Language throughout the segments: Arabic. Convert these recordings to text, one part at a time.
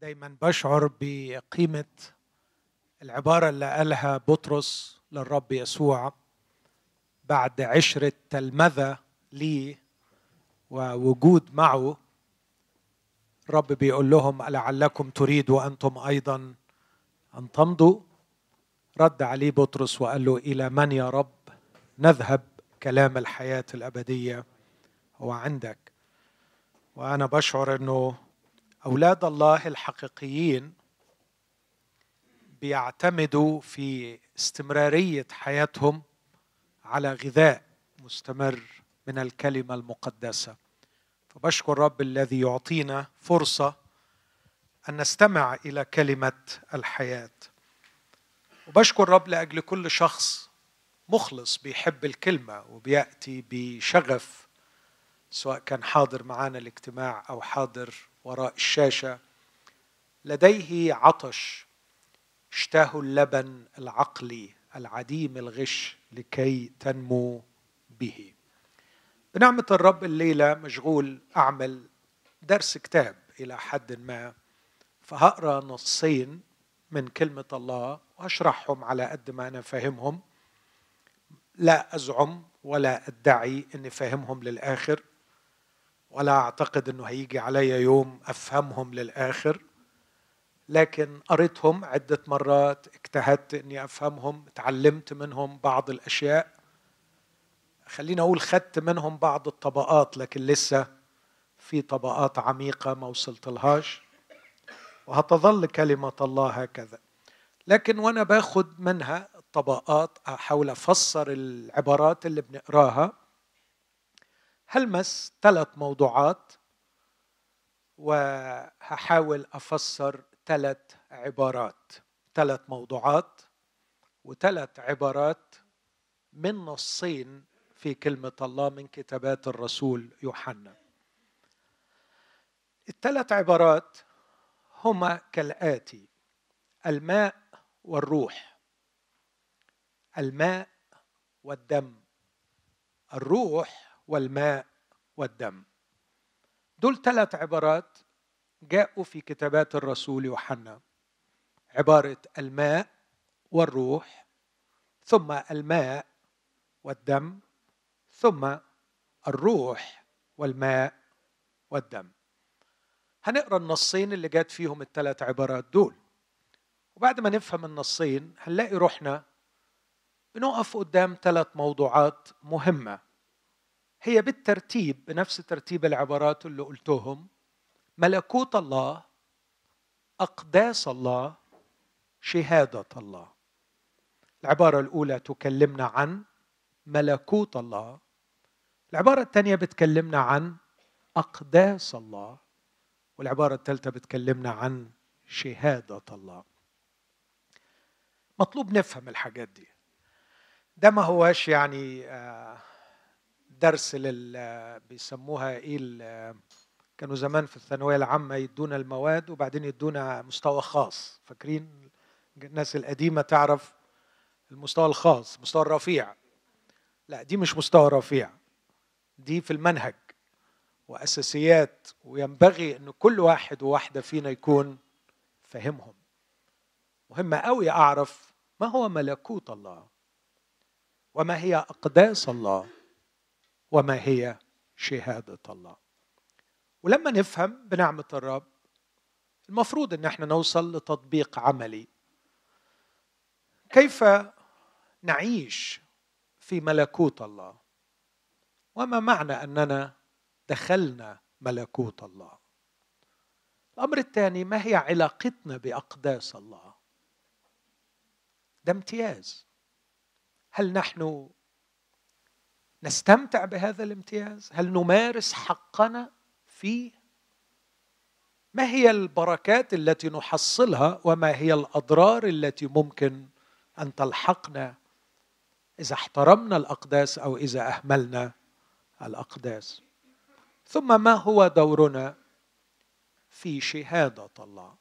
دايما بشعر بقيمة العبارة اللي قالها بطرس للرب يسوع بعد عشرة تلمذة ليه ووجود معه. الرب بيقول لهم لعلكم تريدوا أنتم أيضا أن تمضوا؟ رد عليه بطرس وقال له إلى من يا رب نذهب كلام الحياة الأبدية هو عندك؟ وأنا بشعر أنه أولاد الله الحقيقيين بيعتمدوا في استمرارية حياتهم على غذاء مستمر من الكلمة المقدسة. فبشكر رب الذي يعطينا فرصة أن نستمع إلى كلمة الحياة. وبشكر رب لأجل كل شخص مخلص بيحب الكلمة وبيأتي بشغف سواء كان حاضر معانا الاجتماع أو حاضر وراء الشاشة لديه عطش اشتاه اللبن العقلي العديم الغش لكي تنمو به. بنعمة الرب الليلة مشغول أعمل درس كتاب إلى حد ما فهقرأ نصين من كلمة الله وأشرحهم على قد ما أنا فاهمهم. لا أزعم ولا أدعي أني فاهمهم للآخر. ولا أعتقد أنه هيجي علي يوم أفهمهم للآخر لكن قريتهم عدة مرات اجتهدت أني أفهمهم تعلمت منهم بعض الأشياء. خليني أقول خدت منهم بعض الطبقات لكن لسه في طبقات عميقة ما وصلت لهاش وهتظل كلمة الله هكذا. لكن وأنا باخد منها الطبقات أحاول أفسر العبارات اللي بنقراها. هلمس ثلاث موضوعات وهحاول أفسر ثلاث عبارات. ثلاث موضوعات وثلاث عبارات من نصين في كلمة الله من كتابات الرسول يوحنا. الثلاث عبارات هما كالآتي الماء والروح الماء والدم. الروح والماء والدم. دول ثلاث عبارات جاءوا في كتابات الرسول يوحنا. عبارة الماء والروح ثم الماء والدم ثم الروح والماء والدم. هنقرأ النصين اللي جات فيهم الثلاث عبارات دول. وبعد ما نفهم النصين هنلاقي روحنا بنقف قدام ثلاث موضوعات مهمة. هي بالترتيب بنفس ترتيب العبارات اللي قلتهم ملكوت الله أقداس الله شهادة الله. العبارة الأولى تكلمنا عن ملكوت الله. العبارة الثانية بتكلمنا عن أقداس الله. والعبارة الثالثة بتكلمنا عن شهادة الله. مطلوب نفهم الحاجات دي. ده ما هواش يعني آه، درس لل بيسموها إيه كانوا زمان في الثانوية العامة يدونا المواد وبعدين يدونا مستوى خاص. فاكرين؟ الناس القديمة تعرف المستوى الخاص مستوى الرفيع. لا دي مش مستوى رفيع. دي في المنهج وأساسيات وينبغي إن كل واحد وواحدة فينا يكون فاهمهم. مهم قوي أعرف ما هو ملكوت الله وما هي أقداس الله. وما هي شهادة الله. ولما نفهم بنعمة الرب المفروض إن إحنا نوصل لتطبيق عملي. كيف نعيش في ملكوت الله؟ وما معنى أننا دخلنا ملكوت الله؟ الأمر الثاني ما هي علاقتنا بأقداس الله؟ ده امتياز. هل نحن نستمتع بهذا الامتياز؟ هل نمارس حقنا فيه ما هي البركات التي نحصلها وما هي الأضرار التي ممكن أن تلحقنا إذا احترمنا الأقداس أو إذا أهملنا الأقداس؟ ثم ما هو دورنا في شهادة الله؟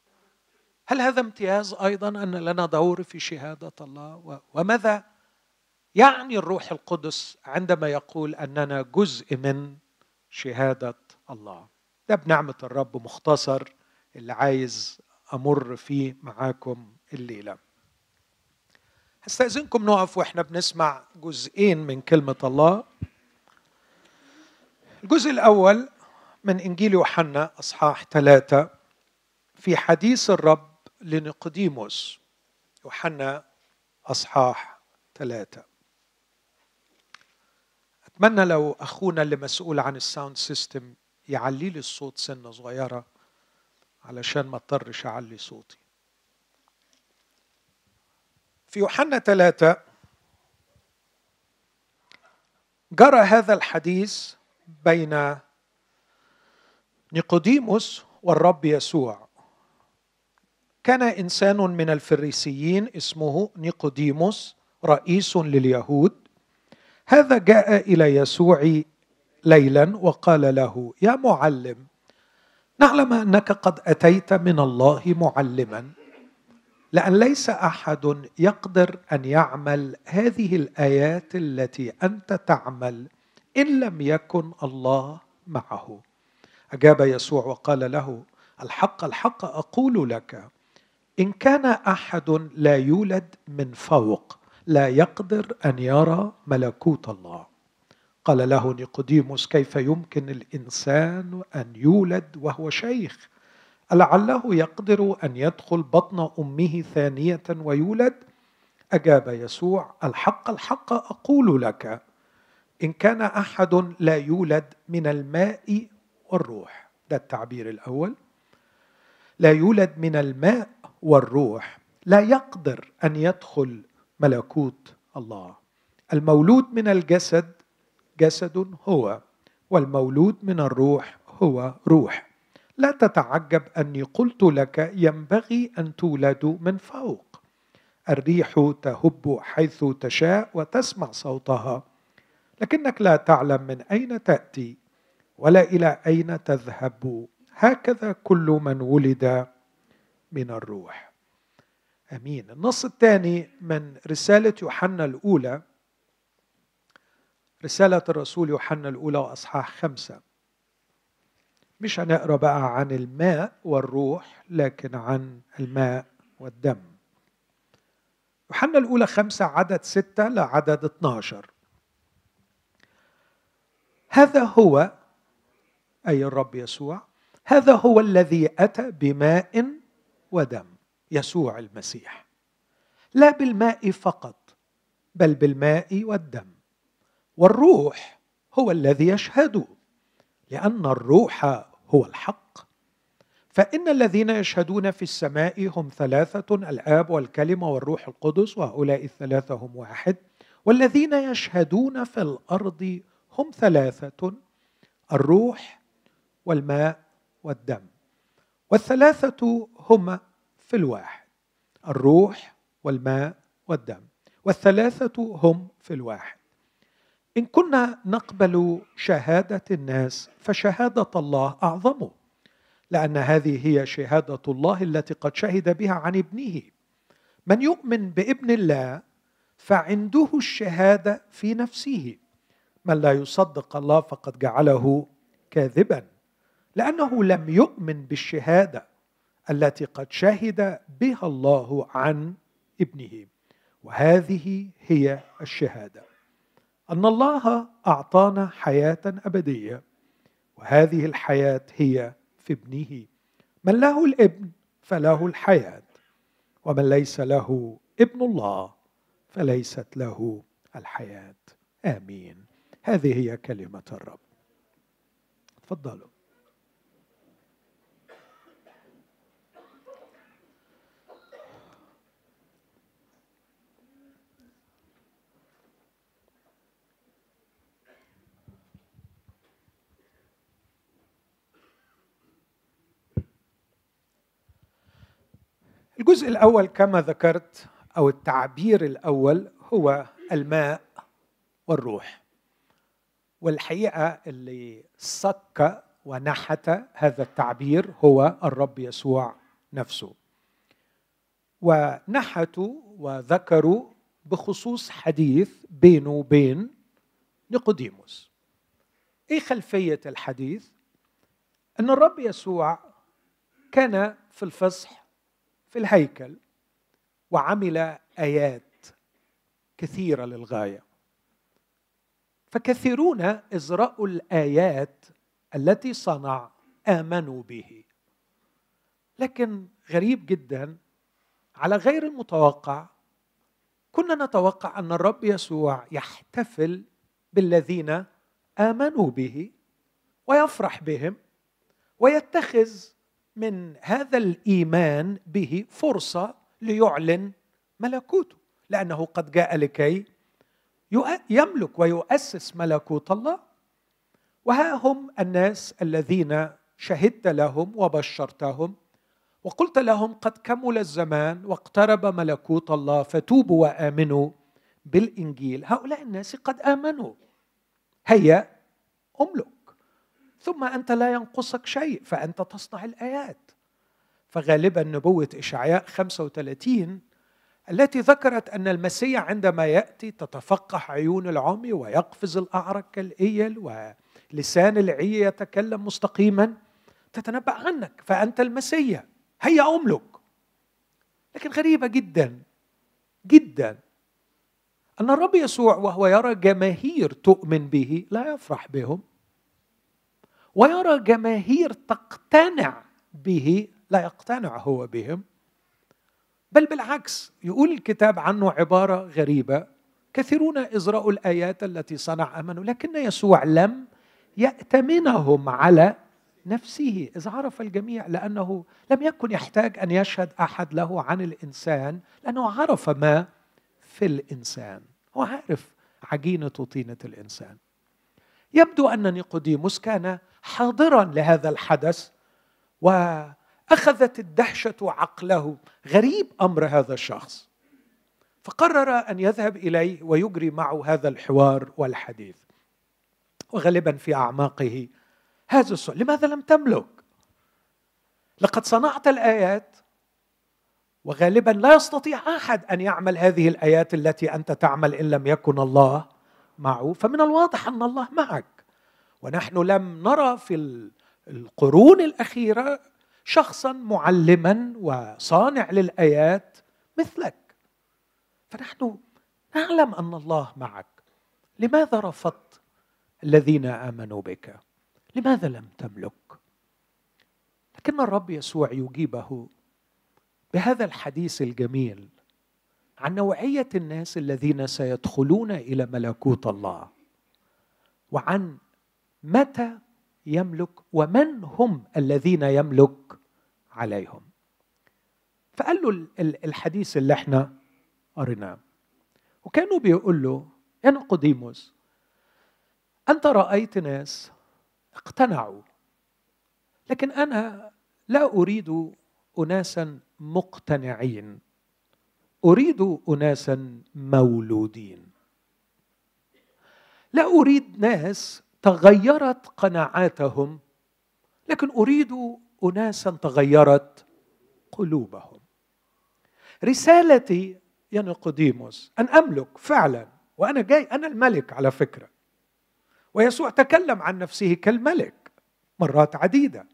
هل هذا امتياز أيضا أن لنا دور في شهادة الله؟ وماذا يعني الروح القدس عندما يقول أننا جزء من شهادة الله. ده بنعمة الرب مختصر اللي عايز أمر فيه معاكم الليلة. هستأذنكم نقف وإحنا بنسمع جزئين من كلمة الله. الجزء الأول من إنجيل يوحنا أصحاح ثلاثة في حديث الرب لنقديموس يوحنا أصحاح ثلاثة. أتمنى لو أخونا اللي مسؤول عن ال sound system يعلي لي الصوت سنة صغيرة علشان ما اضطرش أعلي صوتي. في يوحنا ثلاثة جرى هذا الحديث بين نيقوديموس والرب يسوع. كان إنسان من الفريسيين اسمه نيقوديموس رئيس لليهود. هذا جاء إلى يسوع ليلا وقال له يا معلم نعلم أنك قد أتيت من الله معلما لأن ليس أحد يقدر أن يعمل هذه الآيات التي أنت تعمل إن لم يكن الله معه. أجاب يسوع وقال له الحق الحق أقول لك إن كان أحد لا يولد من فوق لا يقدر أن يرى ملكوت الله. قال له نيقوديموس كيف يمكن الإنسان أن يولد وهو شيخ؟ ألعله يقدر أن يدخل بطن أمه ثانية ويولد؟ أجاب يسوع: الحق الحق أقول لك. إن كان أحد لا يولد من الماء والروح، ده التعبير الأول. لا يولد من الماء والروح. لا يقدر أن يدخل ملكوت الله. المولود من الجسد جسد هو والمولود من الروح هو روح. لا تتعجب أني قلت لك ينبغي أن تولدوا من فوق الريح تهب حيث تشاء وتسمع صوتها لكنك لا تعلم من أين تأتي ولا إلى أين تذهب هكذا كل من ولد من الروح آمين. النص الثاني من رسالة يوحنا الأولى رسالة الرسول يوحنا الأولى وأصحاح خمسة. مش هنقرأ بقى عن الماء والروح لكن عن الماء والدم. يوحنا الأولى خمسة عدد ستة لعدد 12 هذا هو أي الرب يسوع هذا هو الذي أتى بماء ودم. يسوع المسيح. لا بالماء فقط بل بالماء والدم. والروح هو الذي يشهد لأن الروح هو الحق. فإن الذين يشهدون في السماء هم ثلاثة الآب والكلمة والروح القدس وهؤلاء الثلاثة هم واحد. والذين يشهدون في الأرض هم ثلاثة الروح والماء والدم. والثلاثة هم في الواحد الروح والماء والدم والثلاثة هم في الواحد. إن كنا نقبل شهادة الناس فشهادة الله أعظم لأن هذه هي شهادة الله التي قد شهد بها عن ابنه. من يؤمن بابن الله فعنده الشهادة في نفسه. من لا يصدق الله فقد جعله كاذبا لأنه لم يؤمن بالشهادة. التي قد شهد بها الله عن ابنه. وهذه هي الشهادة. أن الله أعطانا حياة أبدية. وهذه الحياة هي في ابنه. من له الابن فله الحياة. ومن ليس له ابن الله فليست له الحياة. آمين. هذه هي كلمة الرب. تفضلوا. الجزء الأول كما ذكرت أو التعبير الأول هو الماء والروح. والحقيقة اللي صك ونحت هذا التعبير هو الرب يسوع نفسه. ونحتوا وذكروا بخصوص حديث بينه وبين نيقوديموس. إيه خلفية الحديث؟ أن الرب يسوع كان في الفصح في الهيكل وعمل آيات كثيرة للغاية. فكثيرون اذ راوا الآيات التي صنع آمنوا به. لكن غريب جدا على غير المتوقع كنا نتوقع أن الرب يسوع يحتفل بالذين آمنوا به ويفرح بهم ويتخذ من هذا الإيمان به فرصة ليعلن ملكوته لأنه قد جاء لكي يملك ويؤسس ملكوت الله. وها هم الناس الذين شهدت لهم وبشرتهم وقلت لهم قد كمل الزمان واقترب ملكوت الله فتوبوا وآمنوا بالإنجيل. هؤلاء الناس قد آمنوا. هيا املك. ثم أنت لا ينقصك شيء فأنت تصنع الآيات. فغالبا نبوة إشعياء 35 التي ذكرت أن المسيح عندما يأتي تتفقح عيون العمي ويقفز الاعرج كالإيل ولسان العي يتكلم مستقيما تتنبأ عنك فأنت المسيح. هيا أملك. لكن غريبة جدا جدا أن الرب يسوع وهو يرى جماهير تؤمن به لا يفرح بهم. ويرى جماهير تقتنع به لا يقتنع هو بهم بل بالعكس يقول الكتاب عنه عبارة غريبة كثيرون اذ راوا الآيات التي صنع امنوا لكن يسوع لم يأتمنهم على نفسه. إذ عرف الجميع لأنه لم يكن يحتاج أن يشهد أحد له عن الإنسان لأنه عرف ما في الإنسان هو عارف عجينة طينة الإنسان. يبدو أن نيقوديموس كان حاضرا لهذا الحدث وأخذت الدهشة عقله. غريب أمر هذا الشخص. فقرر أن يذهب إليه ويجري معه هذا الحوار والحديث. وغالبا في أعماقه هذا السؤال لماذا لم تملك؟ لقد صنعت الآيات وغالبا لا يستطيع أحد أن يعمل هذه الآيات التي أنت تعمل إن لم يكن الله معه. فمن الواضح أن الله معك. ونحن لم نرى في القرون الأخيرة شخصا معلما وصانع للآيات مثلك. فنحن نعلم أن الله معك. لماذا رفضت الذين آمنوا بك؟ لماذا لم تملك؟ لكن الرب يسوع يجيبه بهذا الحديث الجميل عن نوعية الناس الذين سيدخلون إلى ملكوت الله وعن متى يملك ومن هم الذين يملك عليهم؟ فقال له الحديث اللي إحنا قريناه. وكانوا بيقول له يا نقوديموس أنت رأيت ناس اقتنعوا لكن أنا لا أريد اناسا مقتنعين أريد اناسا مولودين. لا أريد ناس تغيرت قناعاتهم لكن أريد اناسا تغيرت قلوبهم. رسالتي يا نيقوديموس أن أملك فعلا وأنا جاي أنا الملك على فكرة. ويسوع تكلم عن نفسه كالملك مرات عديدة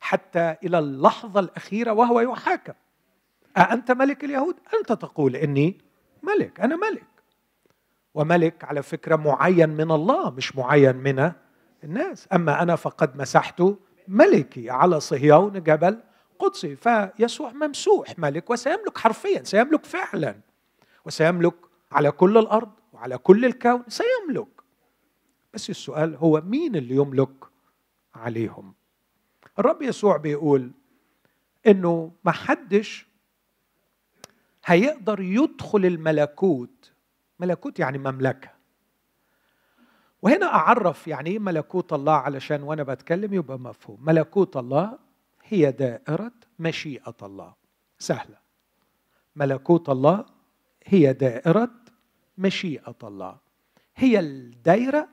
حتى إلى اللحظة الأخيرة وهو يحاكم. أأنت ملك اليهود؟ أنت تقول إني ملك أنا ملك. وملك على فكرة معين من الله مش معين من الناس. أما أنا فقد مسحت ملكي على صهيون جبل قدسي فيسوع ممسوح ملك وسيملك حرفيا سيملك فعلا وسيملك على كل الأرض وعلى كل الكون سيملك. بس السؤال هو مين اللي يملك عليهم؟ الرب يسوع بيقول إنه ما حدش هيقدر يدخل الملكوت ملكوت يعني مملكة. وهنا أعرف يعني إيه ملكوت الله علشان وأنا بتكلم يبقى مفهوم. ملكوت الله هي دائرة مشيئة الله. سهلة. ملكوت الله هي دائرة مشيئة الله. هي الدايرة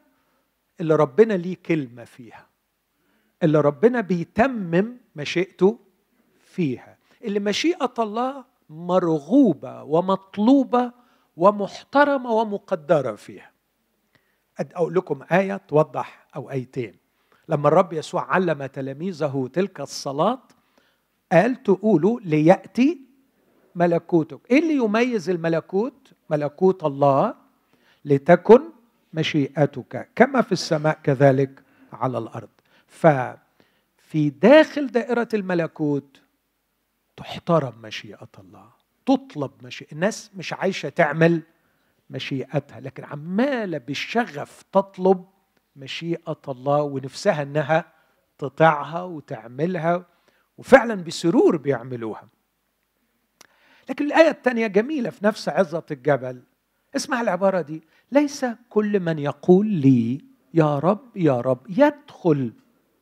اللي ربنا ليه كلمة فيها. اللي ربنا بيتمم مشيئته فيها. اللي مشيئة الله مرغوبة ومطلوبة ومحترمة ومقدرة فيها. أقول لكم آية توضح أو آيتين. لما الرب يسوع علم تلاميذه تلك الصلاة قال تقولوا ليأتي ملكوتك. إيه اللي يميز الملكوت؟ ملكوت الله لتكن مشيئتك كما في السماء كذلك على الأرض. ففي داخل دائرة الملكوت تحترم مشيئة الله. تطلب مشيئة الناس مش عايشة تعمل مشيئتها لكن عمالة بالشغف تطلب مشيئة الله ونفسها إنها تطيعها وتعملها وفعلا بسرور بيعملوها. لكن الآية الثانية جميلة في نفس عظة الجبل. اسمع العبارة دي. ليس كل من يقول لي يا رب يا رب يدخل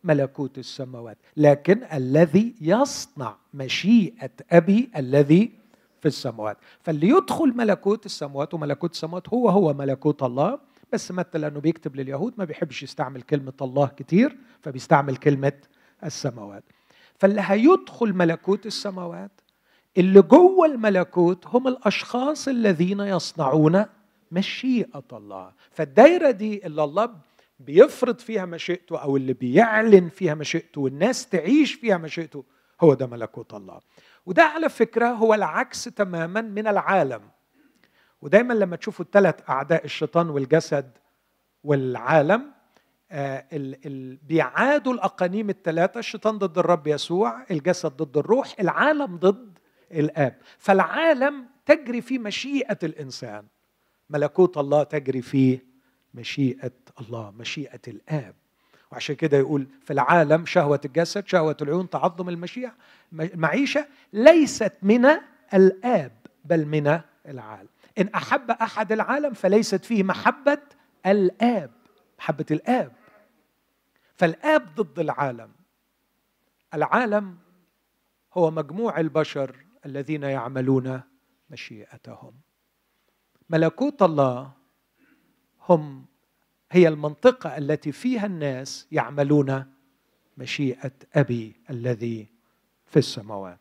ملكوت السماوات لكن الذي يصنع مشيئة أبي الذي في السماوات. فاللي يدخل ملكوت السماوات وملكوت السماوات هو هو ملكوت الله. بس مثل لأنه بيكتب لليهود ما بيحبش يستعمل كلمة الله كتير فبيستعمل كلمة السماوات. فاللي هيدخل ملكوت السماوات اللي جوه الملكوت هم الأشخاص الذين يصنعون مشيئة الله. فالدايرة دي اللي الله بيفرض فيها مشيئته أو اللي بيعلن فيها مشيئته والناس تعيش فيها مشيئته هو ده ملكوت الله. وده على فكرة هو العكس تماما من العالم. ودايما لما تشوفوا الثلاث أعداء الشيطان والجسد والعالم آه بيعادوا الأقانيم الثلاثه الشيطان ضد الرب يسوع الجسد ضد الروح العالم ضد الآب. فالعالم تجري في مشيئة الإنسان. ملكوت الله تجري في مشيئة الله مشيئة الآب. وعشان كده يقول في العالم شهوة الجسد شهوة العيون تعظم المشيئه المعيشة ليست من الآب بل من العالم. إن أحب أحد العالم فليست فيه محبة الآب محبة الآب. فالآب ضد العالم. العالم هو مجموع البشر الذين يعملون مشيئتهم. ملكوت الله هم هي المنطقة التي فيها الناس يعملون مشيئة أبي الذي في السماوات.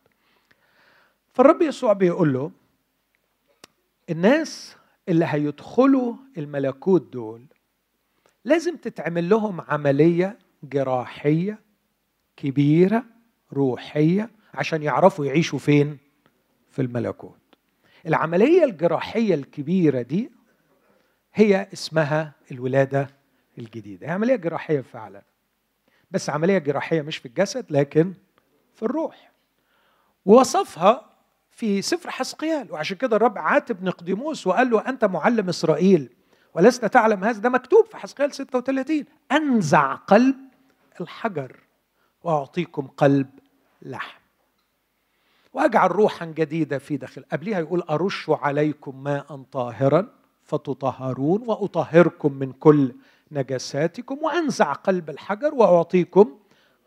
فالرب يسوع بيقول له الناس اللي هيدخلوا الملكوت دول لازم تتعمل لهم عملية جراحية كبيرة روحية عشان يعرفوا يعيشوا فين؟ في الملكوت. العملية الجراحية الكبيرة دي هي اسمها الولادة الجديدة. هي عملية جراحية فعلا. بس عملية جراحية مش في الجسد لكن في الروح. ووصفها في سفر حسقيال. وعشان كده الرب عاتب نقديموس وقال له أنت معلم إسرائيل ولست تعلم هذا؟ ده مكتوب في حسقيال 36 أنزع قلب الحجر وأعطيكم قلب لحم. وأجعل روحا جديدة في داخل. قبلها يقول أرش عليكم ماء طاهرا. فتطهرون واطهركم من كل نجساتكم وانزع قلب الحجر واعطيكم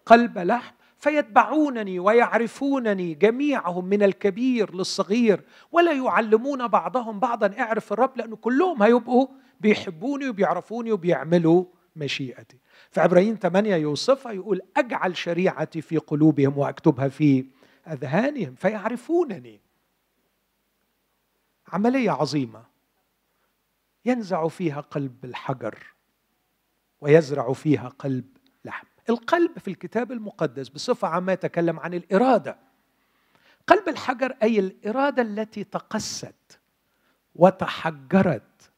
قلب لحم فيتبعونني ويعرفونني جميعهم من الكبير للصغير ولا يعلمون بعضهم بعضا اعرف الرب لأنه كلهم هيبقوا بيحبوني وبيعرفوني وبيعملوا مشيئتي. في عبرين 8 يوصفها يقول اجعل شريعتي في قلوبهم واكتبها في اذهانهم فيعرفونني. عملية عظيمه. ينزع فيها قلب الحجر ويزرع فيها قلب لحم. القلب في الكتاب المقدس بصفة عامة يتكلم عن الإرادة. قلب الحجر أي الإرادة التي تقست وتحجرت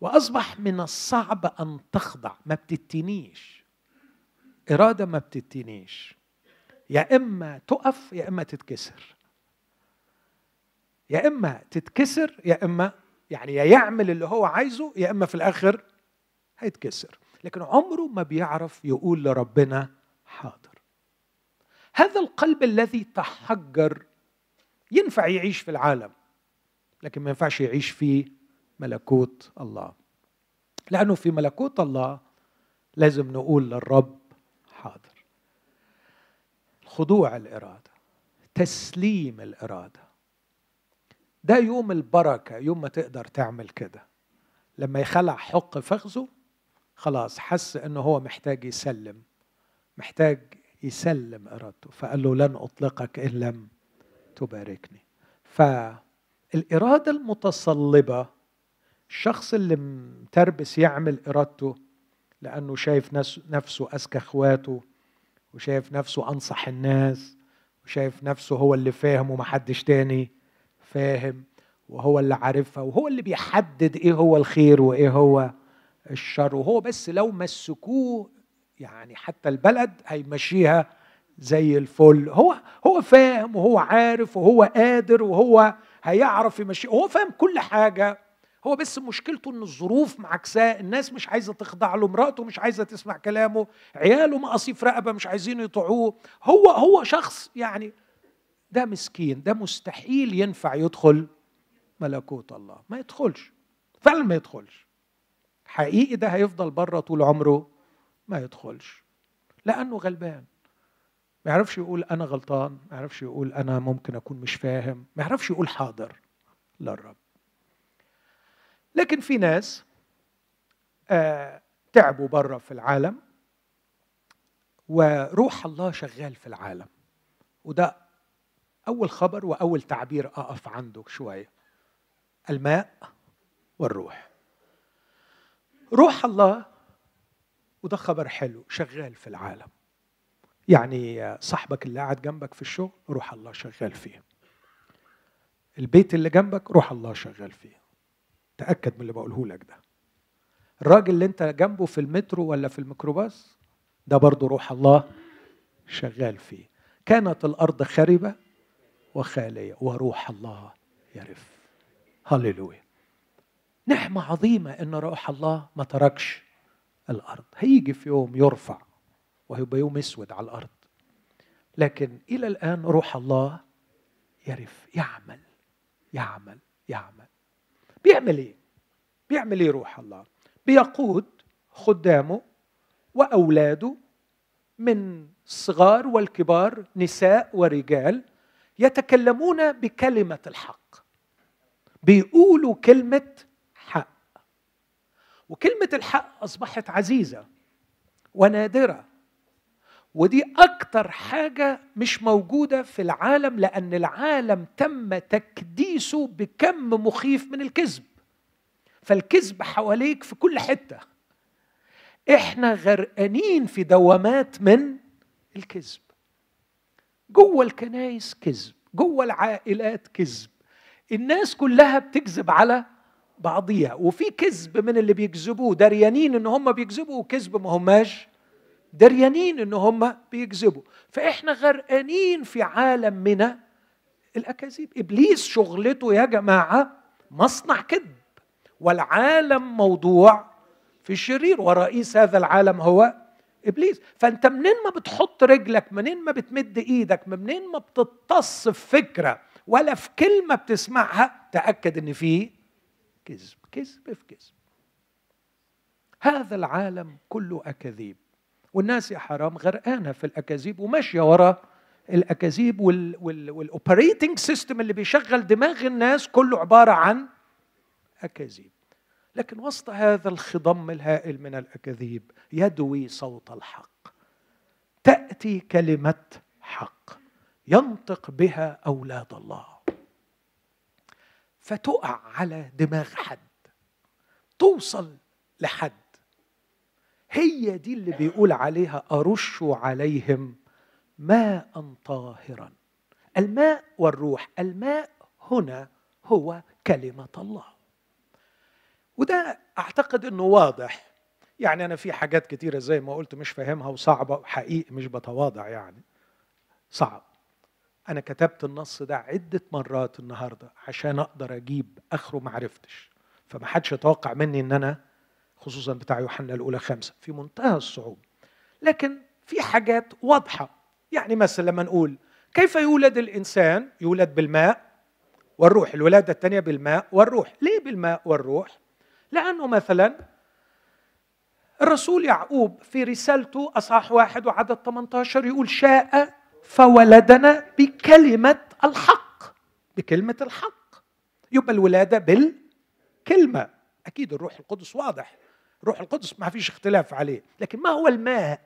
وأصبح من الصعب أن تخضع. ما بتتنيش. إرادة ما بتتنيش. يا إما تقف يا إما تتكسر. يا إما تتكسر يا إما يعني يا يعمل اللي هو عايزه يا إما في الآخر هيتكسر. لكن عمره ما بيعرف يقول لربنا حاضر. هذا القلب الذي تحجر ينفع يعيش في العالم لكن ما ينفعش يعيش في ملكوت الله. لأنه في ملكوت الله لازم نقول للرب حاضر. خضوع الإرادة تسليم الإرادة. ده يوم البركة يوم ما تقدر تعمل كده. لما يخلع حق فخذه خلاص حس إنه هو محتاج يسلم محتاج يسلم إرادته. فقال له لن أطلقك إن لم تباركني. فالإرادة المتصلبة الشخص اللي متربس يعمل إرادته لأنه شايف نفسه أذكى أخواته وشايف نفسه أنصح الناس وشايف نفسه هو اللي فاهم ومحدش تاني. فاهم وهو اللي عارفها وهو اللي بيحدد إيه هو الخير وإيه هو الشر وهو بس لو مسكوه يعني حتى البلد هيمشيها زي الفل. هو هو فاهم وهو عارف وهو قادر وهو هيعرف يمشي. هو فاهم كل حاجة. هو بس مشكلته إن الظروف معكساه الناس مش عايزة تخضع له مراته مش عايزة تسمع كلامه عياله مقاصيف رقبة مش عايزين يطيعوه. هو هو شخص يعني ده مسكين ده مستحيل ينفع يدخل ملكوت الله. ما يدخلش فعلا ما يدخلش. حقيقي ده هيفضل بره طول عمره ما يدخلش. لأنه غلبان. ما يعرفش يقول أنا غلطان ما يعرفش يقول أنا ممكن أكون مش فاهم ما يعرفش يقول حاضر للرب. لكن في ناس آه تعبوا بره في العالم وروح الله شغال في العالم. وده أول خبر وأول تعبير أقف عنده شوية. الماء والروح. روح الله وده خبر حلو شغال في العالم. يعني صاحبك اللي قاعد جنبك في الشغل روح الله شغال فيه. البيت اللي جنبك روح الله شغال فيه. تأكد من اللي بقوله لك ده. الراجل اللي انت جنبه في المترو ولا في الميكروباص ده برضه روح الله شغال فيه. كانت الأرض خربة وخالية وروح الله يرف. هللويا. نعمة عظيمة إن روح الله ما تركش الأرض. هيجي في يوم يرفع وهيبقى يوم أسود على الأرض. لكن إلى الآن روح الله يرف. يعمل يعمل يعمل. بيعمل إيه؟ بيعمل إيه روح الله؟ بيقود خدامه وأولاده من الصغار والكبار نساء ورجال يتكلمون بكلمة الحق. بيقولوا كلمة حق. وكلمة الحق أصبحت عزيزة ونادرة. ودي أكتر حاجة مش موجودة في العالم لأن العالم تم تكديسه بكم مخيف من الكذب. فالكذب حواليك في كل حتة. إحنا غرقانين في دوامات من الكذب. جوه الكنايس كذب جوه العائلات كذب. الناس كلها بتكذب على بعضيها وفي كذب من اللي بيكذبوه. دريانين إن هم بيكذبوا وكذب ما هماش. دريانين إن هم بيكذبوا. فإحنا غرقانين في عالم من الأكاذيب. إبليس شغلته يا جماعة مصنع كذب والعالم موضوع في الشرير ورئيس هذا العالم هو إبليس فأنت منين ما بتحط رجلك منين ما بتمد إيدك منين ما بتتص في فكرة ولا في كلمة بتسمعها تأكد إن في كذب كذب في كذب. هذا العالم كله أكاذيب. والناس يا حرام غرقانة في الأكاذيب وماشية ورا الأكاذيب وال operating system اللي بيشغل دماغ الناس كله عبارة عن أكاذيب. لكن وسط هذا الخضم الهائل من الأكاذيب يدوي صوت الحق. تأتي كلمة حق. ينطق بها أولاد الله. فتقع على دماغ حد. توصل لحد. هي دي اللي بيقول عليها أرش عليهم ماء طاهرا. الماء والروح. الماء هنا هو كلمة الله. وده أعتقد أنه واضح. يعني أنا في حاجات كتيرة زي ما قلت مش فاهمها وصعبة حقيقي مش بتواضع يعني. صعب. أنا كتبت النص ده عدة مرات النهاردة عشان أقدر أجيب آخره معرفتش فما حدش يتوقع مني إن أنا خصوصا بتاع يوحنا الأولى خمسة. في منتهى الصعوبة. لكن في حاجات واضحة. يعني مثلا لما نقول كيف يولد الإنسان؟ يولد بالماء والروح. الولادة الثانية بالماء والروح. ليه بالماء والروح؟ لأنه مثلا الرسول يعقوب في رسالته أصحاح واحد وعدد 18 يقول شاء فولدنا بكلمة الحق بكلمة الحق. يبقى الولادة بالكلمة. أكيد الروح القدس واضح. روح القدس ما فيش اختلاف عليه لكن ما هو الماء؟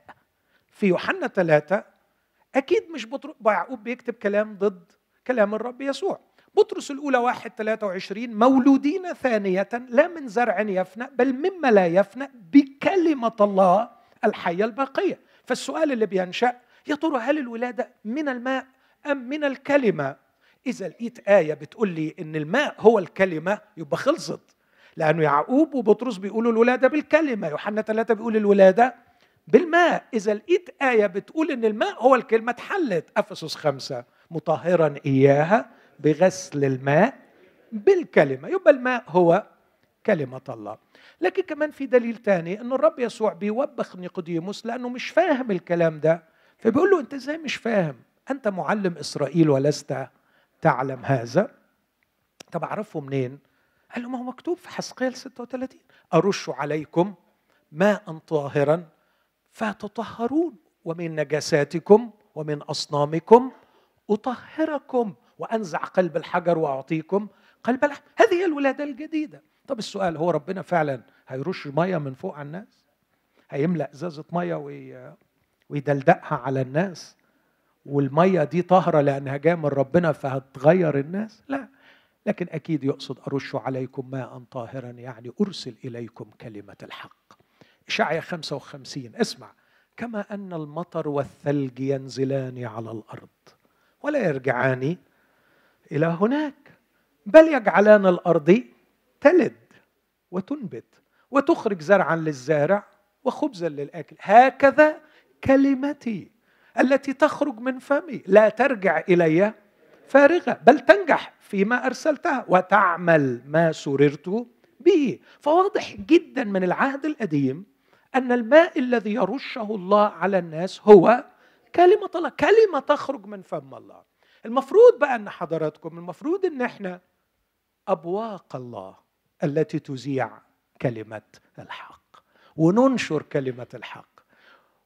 في يوحنا ثلاثة أكيد مش بطرس يعقوب بيكتب كلام ضد كلام الرب يسوع. بطرس الأولى واحد 23 مولودين ثانية لا من زرع يفنى بل مما لا يفنى بكلمة الله الحية الباقية. فالسؤال اللي بينشأ يا ترى هل الولادة من الماء أم من الكلمة؟ إذا لقيت آية بتقول لي إن الماء هو الكلمة يبقى خلصت. لأنه يعقوب وبطرس بيقولوا الولادة بالكلمة يوحنا ثلاثة بيقول الولادة بالماء. إذا لقيت آية بتقول إن الماء هو الكلمة اتحلت. أفسس خمسة مطهرا إياها بغسل الماء بالكلمة. يبقى الماء هو كلمة الله. لكن كمان في دليل تاني ان الرب يسوع بيوبخ نيقوديموس لأنه مش فاهم الكلام ده. فبيقول له أنت إزاي مش فاهم؟ أنت معلم إسرائيل ولست تعلم هذا؟ طب أعرفه منين؟ قال له ما هو مكتوب في حسقيل 36 أرش عليكم ماء طاهرا فتطهرون ومن نجاساتكم ومن أصنامكم أطهركم. وأنزع قلب الحجر وأعطيكم قلب اللحم هذه هي الولادة الجديدة. طب السؤال هو ربنا فعلا هيرش مية من فوق على الناس؟ هيملأ إزازة مية ويدلدقها على الناس؟ والمية دي طاهرة لأنها جاية من ربنا فهتغير الناس؟ لا. لكن أكيد يقصد أرش عليكم ماء طاهرا يعني أرسل إليكم كلمة الحق. اشعيا 55 اسمع. كما أن المطر والثلج ينزلان على الأرض ولا يرجعان إلى هناك. بل يجعلان الأرض تلد وتنبت وتخرج زرعا للزارع وخبزا للأكل. هكذا كلمتي التي تخرج من فمي. لا ترجع إلي فارغة بل تنجح فيما أرسلتها وتعمل ما سررت به. فواضح جدا من العهد القديم أن الماء الذي يرشه الله على الناس هو كلمة الله. كلمة تخرج من فم الله. المفروض بقى ان حضراتكم المفروض ان إحنا أبواق الله التي تذيع كلمة الحق وننشر كلمة الحق.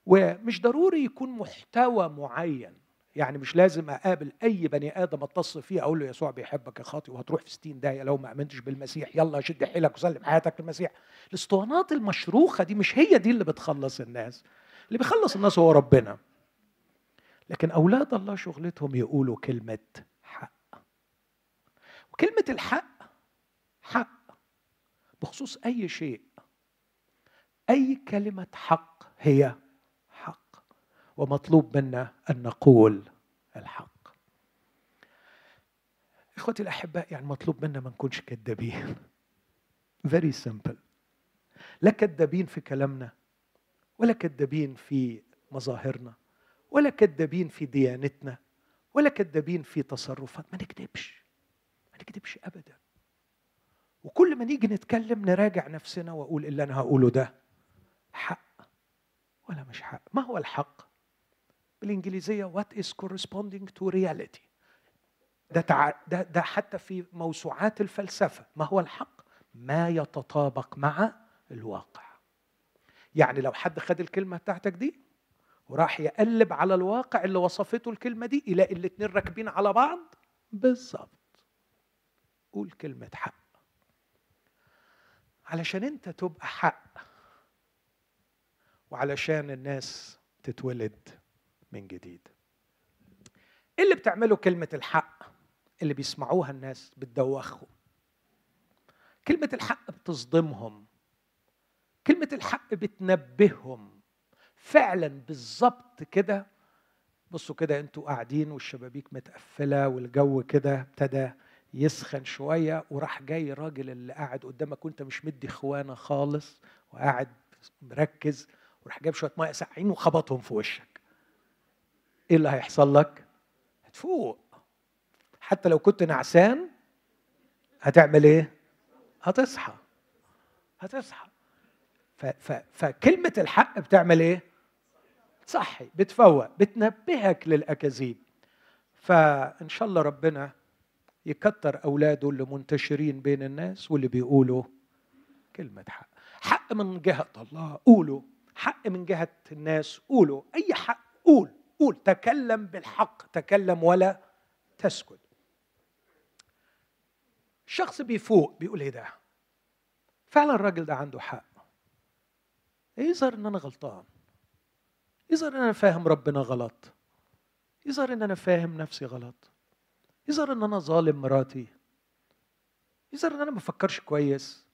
ومش ضروري يكون محتوى معين يعني مش لازم أقابل أي بني آدم أتصل فيه أقول له يسوع بيحبك يا خاطي وهتروح في 60 داهية لو ما آمنتش بالمسيح يلا شد حيلك وسلم حياتك للمسيح. الاسطوانات المشروخة دي مش هي دي اللي بتخلص الناس. اللي بيخلص الناس هو ربنا. لكن أولاد الله شغلتهم يقولوا كلمة حق. وكلمة الحق حق. بخصوص أي شيء. أي كلمة حق هي ومطلوب منا أن نقول الحق. إخوتي الأحباء يعني مطلوب منا ما نكونش كذابين very simple. لا كذابين في كلامنا ولا كذابين في مظاهرنا. ولا كذابين في ديانتنا ولا كذابين في تصرفات. ما نكذبش ما نكذبش ابدا. وكل ما نيجي نتكلم نراجع نفسنا وأقول اللي أنا هقوله ده حق ولا مش حق. ما هو الحق؟ بالإنجليزية what is corresponding to reality ده. ده ده حتى في موسوعات الفلسفة. ما هو الحق؟ ما يتطابق مع الواقع. يعني لو حد خد الكلمة بتاعتك دي وراح يقلب على الواقع اللي وصفته الكلمة دي يلاقي الاتنين راكبين على بعض. بالظبط. قول كلمة حق. علشان انت تبقى حق وعلشان الناس تتولد من جديد. إيه اللي بتعمله كلمة الحق اللي بيسمعوها الناس بتدوخهم؟ كلمة الحق بتصدمهم. كلمة الحق بتنبههم. فعلا بالظبط كده. بصوا كده أنتوا قاعدين والشبابيك متقفلة والجو كده ابتدى يسخن شوية وراح جاي راجل اللي قاعد قدامك وانت مش مدي خوانة خالص وقاعد مركز وراح جايب شوية مية ساقعين وخبطهم في وشك. إيه اللي هيحصل لك؟ هتفوق. حتى لو كنت نعسان هتعمل إيه؟ هتصحى. هتصحى. ف ف فكلمة الحق بتعمل إيه؟ تصحي بتفوق بتنبهك للأكاذيب. فإن شاء الله ربنا يكتر أولاده اللي منتشرين بين الناس واللي بيقولوا كلمة حق. حق من جهة الله قولوا. حق من جهة الناس قولوا. أي حق قول. قول. تكلم بالحق تكلم ولا تسكت. الشخص بيفوق بيقول إيه ده؟ فعلا الراجل ده عنده حق. يظهر إن أنا غلطان؟ يظهر إن أنا فاهم ربنا غلط. يظهر إن أنا فاهم نفسي غلط. يظهر إن أنا ظالم مراتي. يظهر إن أنا ما بفكرش كويس.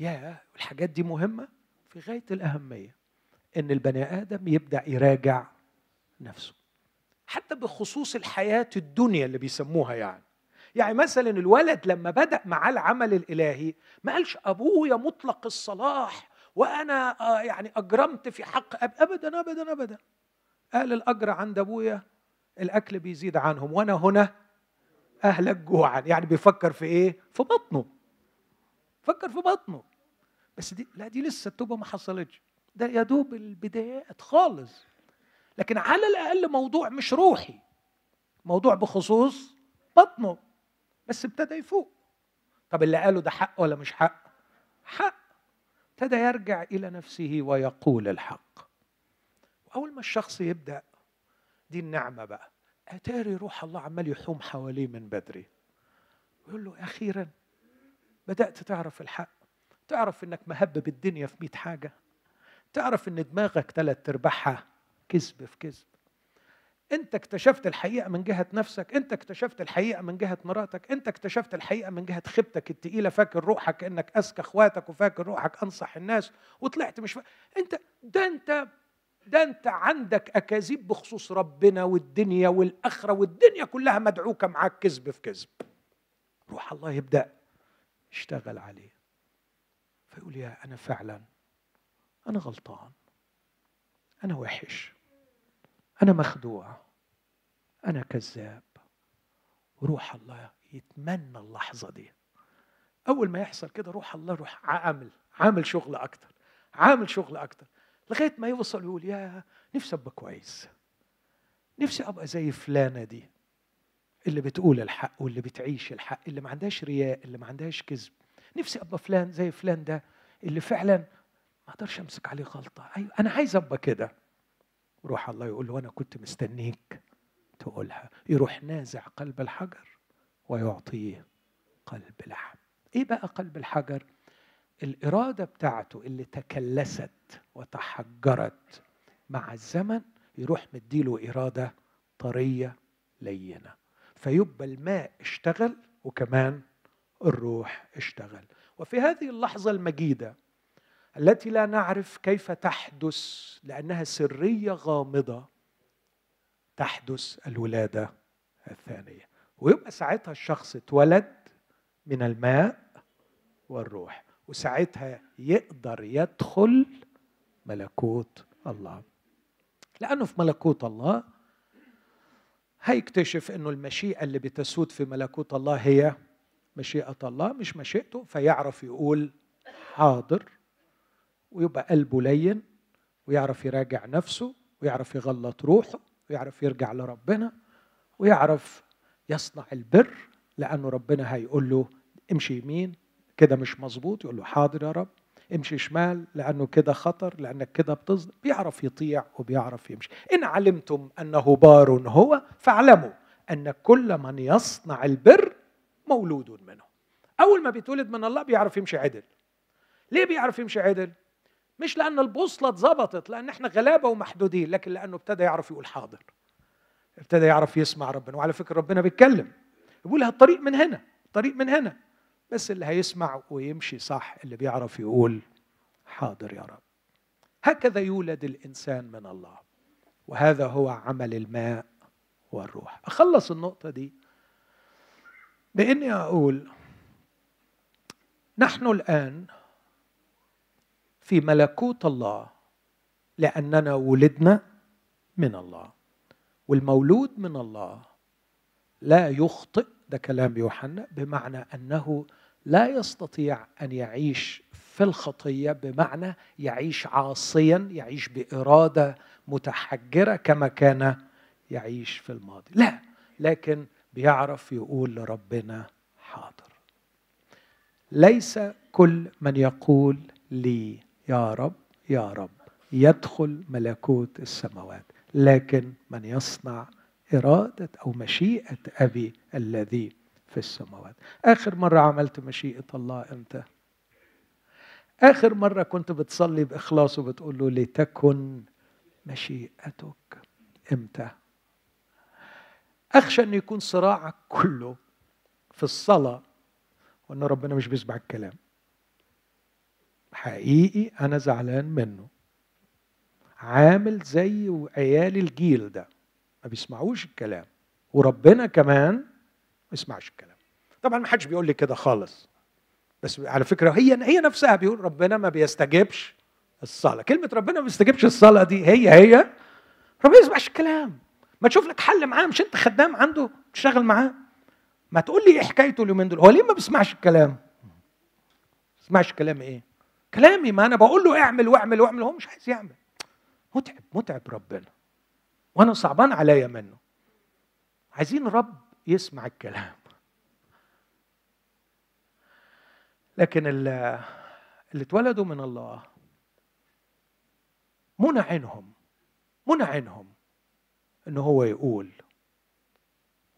يا الحاجات دي مهمة؟ في غاية الأهمية إن البني آدم يبدأ يراجع نفسه. حتى بخصوص الحياة الدنيا اللي بيسموها يعني. يعني مثلا الولد لما بدأ معاه العمل الإلهي ما قالش ابويا مطلق الصلاح وأنا آه، يعني أجرمت في حق أب ابدا ابدا ابدا. قال الأجر عند أبويا الأكل بيزيد عنهم وأنا هنا اهلك جوعا يعني بيفكر في إيه؟ في بطنه. فكر في بطنه. بس دي لا دي لسه التوبة ما حصلتش. ده يا دوب البدايات خالص. لكن على الأقل موضوع مش روحي. موضوع بخصوص بطنه. بس ابتدى يفوق. طب اللي قاله ده حق ولا مش حق؟ حق. ابتدى يرجع إلى نفسه ويقول الحق. وأول ما الشخص يبدأ دي النعمة بقى أتاري روح الله عمال يحوم حواليه من بدري. ويقول له أخيرا بدأت تعرف الحق. تعرف إنك مهبب الدنيا في مئة حاجة. تعرف إن دماغك ثلاث أرباعها كذب في كذب. انت اكتشفت الحقيقة من جهة نفسك انت اكتشفت الحقيقة من جهة مراتك انت اكتشفت الحقيقة من جهة خيبتك التقيلة فاكر روحك انك اذكى اخواتك وفاكر روحك انصح الناس وطلعت مش فا... انت ده انت ده انت عندك أكاذيب بخصوص ربنا والدنيا والآخرة والدنيا كلها مدعوكة معاك كذب في كذب. روح الله يبدا يشتغل عليه. فيقول يا أنا فعلا أنا غلطان أنا وحش. أنا مخدوع. أنا كذاب. روح الله يتمنى اللحظة دي. أول ما يحصل كده روح الله روح عامل عامل شغل أكتر عامل شغل أكتر لغاية ما يوصل يقول يا نفسي أبقى كويس. نفسي أبقى زي فلانة دي اللي بتقول الحق واللي بتعيش الحق اللي ما عندهاش رياء اللي ما عندهاش كذب. نفسي أبقى فلان زي فلان ده اللي فعلا ما أقدرش أمسك عليه غلطة. أيوه أنا عايز أبقى كده. روح الله يقول له أنا كنت مستنيك تقولها. يروح نازع قلب الحجر ويعطيه قلب لحم. إيه بقى قلب الحجر؟ الإرادة بتاعته اللي تكلست وتحجرت مع الزمن يروح مديله إرادة طرية لينة. فيبقى الماء اشتغل وكمان الروح اشتغل. وفي هذه اللحظة المجيدة التي لا نعرف كيف تحدث لأنها سرية غامضة تحدث الولادة الثانية. ويبقى ساعتها الشخص اتولد من الماء والروح وساعتها يقدر يدخل ملكوت الله. لأنه في ملكوت الله هيكتشف إنه المشيئة اللي بتسود في ملكوت الله هي مشيئة الله مش مشيئته فيعرف يقول حاضر. ويبقى قلبه لين ويعرف يراجع نفسه ويعرف يغلط روحه ويعرف يرجع لربنا ويعرف يصنع البر لأنه ربنا هيقول له امشي يمين كده مش مظبوط يقول له حاضر يا رب امشي شمال لأنه كده خطر لأنك كده بتصدق بيعرف يطيع وبيعرف يمشي. إن علمتم أنه بار هو فاعلموا أن كل من يصنع البر مولود منه. أول ما بيتولد من الله بيعرف يمشي عدل. ليه بيعرف يمشي عدل؟ مش لأن البوصلة اتظبطت لأن إحنا غلابة ومحدودين لكن لأنه ابتدى يعرف يقول حاضر. ابتدى يعرف يسمع ربنا وعلى فكرة ربنا بيتكلم. يقول الطريق من هنا الطريق من هنا. بس اللي هيسمع ويمشي صح اللي بيعرف يقول حاضر يا رب. هكذا يولد الإنسان من الله وهذا هو عمل الماء والروح. أخلص النقطة دي بإني أقول نحن الآن في ملكوت الله لأننا ولدنا من الله والمولود من الله. لا يخطئ ده كلام يوحنا بمعنى أنه لا يستطيع أن يعيش في الخطية بمعنى يعيش عاصيا يعيش بإرادة متحجرة كما كان يعيش في الماضي. لا لكن بيعرف يقول لربنا حاضر. ليس كل من يقول لي يا رب يا رب يدخل ملكوت السماوات لكن من يصنع إرادة أو مشيئة أبي الذي في السماوات آخر مرة عملت مشيئة الله إمتى؟ آخر مرة كنت بتصلي بإخلاص وبتقول له لتكن مشيئتك إمتى؟ أخشى أن يكون صراعك كله في الصلاة وأن ربنا مش بيسمع الكلام حقيقي أنا زعلان منه. عامل زي عيال الجيل ده ما بيسمعوش الكلام. وربنا كمان ما يسمعش الكلام. طبعا ما حدش بيقول لي كده خالص. بس على فكرة هي هي نفسها بيقول ربنا ما بيستجيبش الصلاة. كلمة ربنا ما بيستجيبش الصلاة دي هي هي ربنا ما يسمعش الكلام. ما تشوف لك حل معاه مش أنت خدام عنده تشتغل معاه. ما تقول لي إيه حكايته اليومين دول؟ هو ليه ما بيسمعش الكلام؟ ما بيسمعش كلام إيه؟ كلامي ما أنا بقول له اعمل واعمل واعمل هو مش عايز يعمل. متعب متعب ربنا. وأنا صعبان عليا منه. عايزين رب يسمع الكلام. لكن اللي اتولدوا من الله منى عينهم منى عينهم إن هو يقول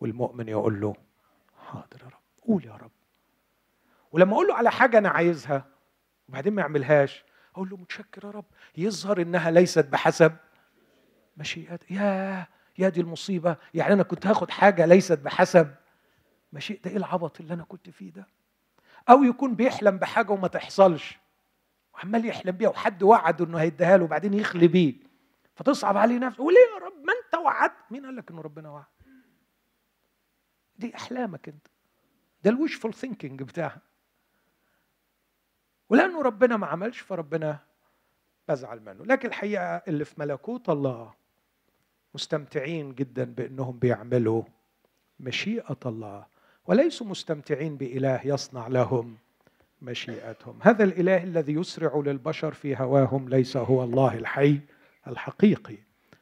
والمؤمن يقول له حاضر يا رب قول يا رب. ولما أقول له على حاجة أنا عايزها وبعدين ما يعملهاش. أقول له متشكر يا رب. يظهر إنها ليست بحسب مشيئة. يا يا دي المصيبة. يعني أنا كنت هاخد حاجة ليست بحسب مشيئة. إيه العبط اللي أنا كنت فيه ده؟ أو يكون بيحلم بحاجة وما تحصلش. وعمال يحلم بيها وحد وعده إنه هيديها له وبعدين يخلي بيه. فتصعب عليه نفسه. وليه يا رب؟ ما أنت وعدت. مين قال لك إنه ربنا وعد؟ دي أحلامك أنت. ده الوشفul ثينكينج بتاعها. ولأنه ربنا ما عملش فربنا بزعل منه. لكن الحقيقة اللي في ملكوت الله مستمتعين جدا بأنهم بيعملوا مشيئة الله وليسوا مستمتعين بإله يصنع لهم مشيئتهم. هذا الإله الذي يسرع للبشر في هواهم ليس هو الله الحي الحقيقي.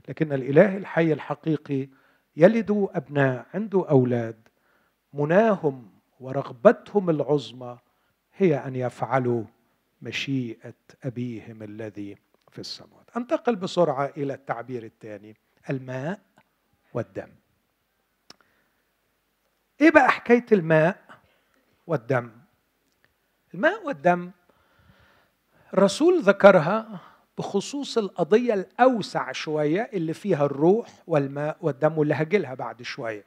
لكن الإله الحي الحقيقي يلد أبناء عنده أولاد مناهم ورغبتهم العظمى هي أن يفعلوا مشيئة أبيهم الذي في السماوات أنتقل بسرعة إلى التعبير الثاني الماء والدم. إيه بقى حكاية الماء والدم؟ الماء والدم الرسول ذكرها بخصوص القضية الأوسع شوية اللي فيها الروح والماء والدم واللي هجيلها بعد شوية.